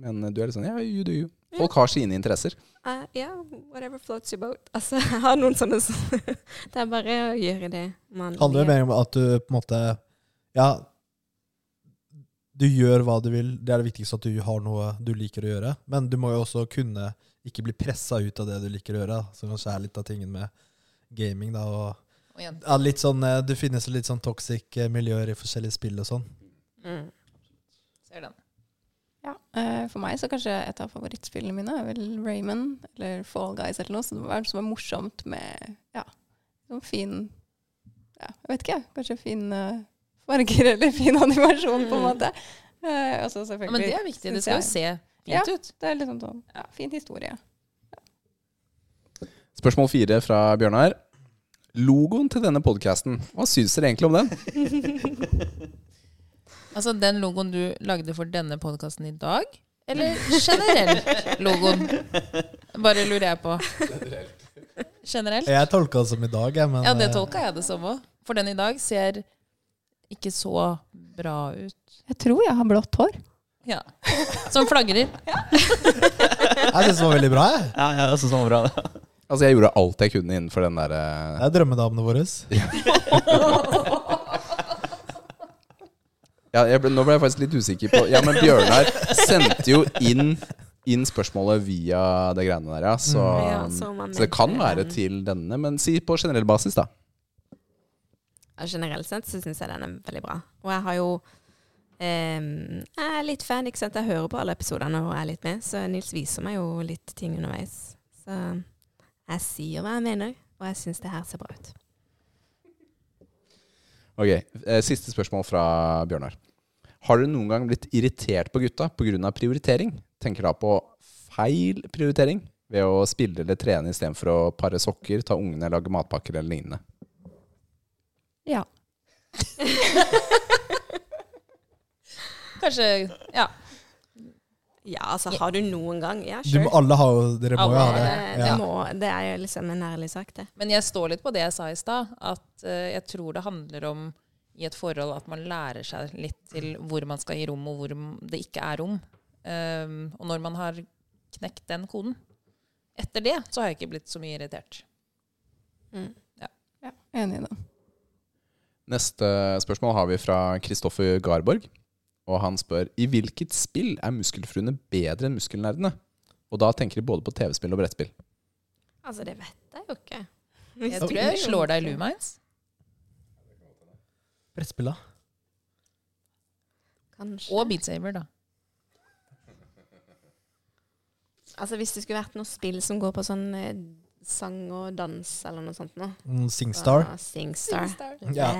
Men du er litt sånn ja, you do you. Folk har sine interesser. Uh, ja, whatever floats your boat. Altså, jeg har noen sånne som Det er bare å gjøre det man handler jo mer om at du på en måte Ja, du gjør hva du vil. Det er det viktigste at du har noe du liker å gjøre. Men du må jo også kunne ikke bli pressa ut av det du liker å gjøre. Så Som kanskje er litt av tingen med gaming. da, og ja, litt sånn, eh, Det finnes litt sånn toxic eh, miljøer i forskjellige spill og sånn. Mm. ser den. Ja, eh, For meg så kanskje et av favorittspillene mine er vel Raymond eller Fall Guys eller noe. Så det var, som var morsomt med ja, sånn fin ja, Jeg vet ikke, kanskje fin eh, farger eller fin animasjon, på en Mm. måte. Eh, også Ja, selvfølgelig men det er viktig. Det skal jo se se Ja. ut. Det er liksom sånn ja, fin historie. Spørsmål fire fra Bjørnar. Logoen til denne podkasten, hva syns dere egentlig om den? Altså den logoen du lagde for denne podkasten i dag, eller generell logoen? Bare lurer jeg på. Generelt? Jeg tolka det som i dag, jeg, men Ja, det eh, tolka jeg det som òg. For den i dag ser ikke så bra ut. Jeg tror jeg har blått hår. Ja. Som flagrer. jeg syns det var veldig bra. jeg. Ja, jeg synes det var bra. Altså, jeg gjorde alt jeg kunne innenfor den derre Det er drømmedamene våre. Ja, jeg ble, nå ble jeg faktisk litt usikker på Ja, men Bjørnar sendte jo inn, inn spørsmålet via det greiene der, ja. Så, Mm. Ja, så så det kan være til denne, men si på generell basis, da. Ja, generelt sett så syns jeg den er veldig bra. Og jeg har jo eh, Jeg er litt fan, ikke sant. Jeg hører på alle episodene og er litt med, så Nils viser meg jo litt ting underveis. Så jeg sier hva jeg mener, og jeg syns det her ser bra ut. Ok, eh, Siste spørsmål fra Bjørnar. Har dere noen gang blitt irritert på gutta pga. prioritering? Tenker da på feil prioritering ved å spille eller trene istedenfor å pare sokker, ta ungene, lage matpakker eller lignende. Ja. Kanskje Ja. Ja, altså, har du noen gang Ja, Du sure. må, alle har jo, dere må jo ha det. det, det, Ja. må, det er liksom en ærlig sak, det. Men jeg står litt på det jeg sa i stad, at uh, jeg tror det handler om i et forhold at man lærer seg litt til hvor man skal gi rom, og hvor det ikke er rom. Um, og når man har knekt den koden Etter det så har jeg ikke blitt så mye irritert. Mm. ja. Enig i det. Neste spørsmål har vi fra Kristoffer Garborg. Og han spør i hvilket spill er muskelfruene bedre enn muskelnerdene? Og da tenker de både på TV-spill og brettspill. Altså, det vet jeg jo ikke. Jeg tror jeg slår deg i Lumines. Brettspill, da? Kanskje. Og Beat Saber, da. Altså, hvis det skulle vært noe spill som går på sånn eh, sang og dans eller noe sånt noe. Mm, Singstar? Ah, Singstar. Ja,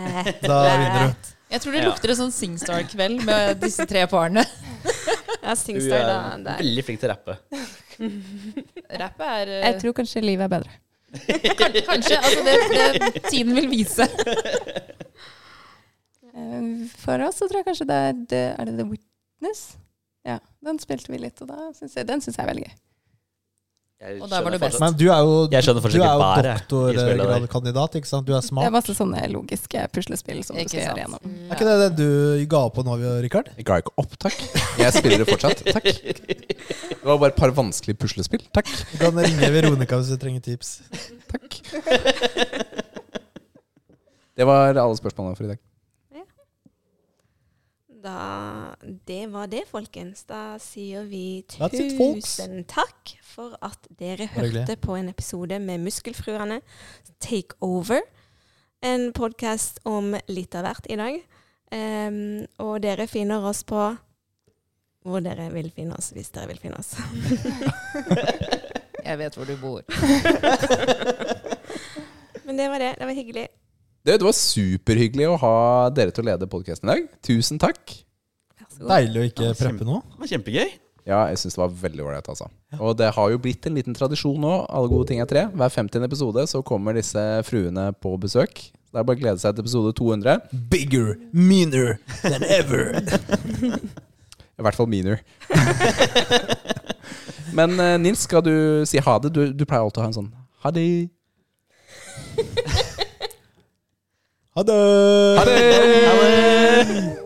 da vinner du. Jeg tror det lukter en sånn Singstar-kveld med disse tre parene. Ja, Singstar, da. Du er veldig flink til å rappe. Rappet er eh, Jeg tror kanskje livet er bedre. Kanskje. Altså, det, det tiden vil vise. Eh, For oss så tror jeg kanskje det er, det, er det The Witness. ja, den spilte vi litt, og da synes jeg, den syns jeg er veldig gøy. Jeg Og der var du best. Men du er jo, Jeg skjønner fortsatt du er ikke der. doktorgradkandidat, ikke sant? Du er smart. Det er masse sånne logiske puslespill som du skal gjøre gjennom. Mm. Er ikke det det du ga opp på nå, Rikard? Jeg ga ikke opp, takk. Jeg spiller det fortsatt. Takk. Det var bare et par vanskelige puslespill. Takk. Du kan ringe Veronica hvis du trenger tips. Takk. Det var alle spørsmålene for i dag. Da, det var det, folkens. Da sier vi tusen takk for at dere hørte på en episode med Muskelfruene Take Over. En podkast om litt av hvert i dag. Um, og dere finner oss på hvor dere vil finne oss, hvis dere vil finne oss. Jeg vet hvor du bor. Men det var det. Det var hyggelig. Det, det var superhyggelig å ha dere til å lede podkasten i dag. Tusen takk. Deilig å ikke Ja, preppe nå. Det var kjempegøy. Ja, jeg syns det var veldig ålreit, altså. Og det har jo blitt en liten tradisjon nå. Alle gode ting er tre. Hver 50. episode så kommer disse fruene på besøk. Det er bare å glede seg til episode 200. Bigger, meaner than ever. I hvert fall Meaner. Men eh, Nils, skal du si ha det? Du, du pleier alltid å ha en sånn. Ha det! Ha det! Ha det!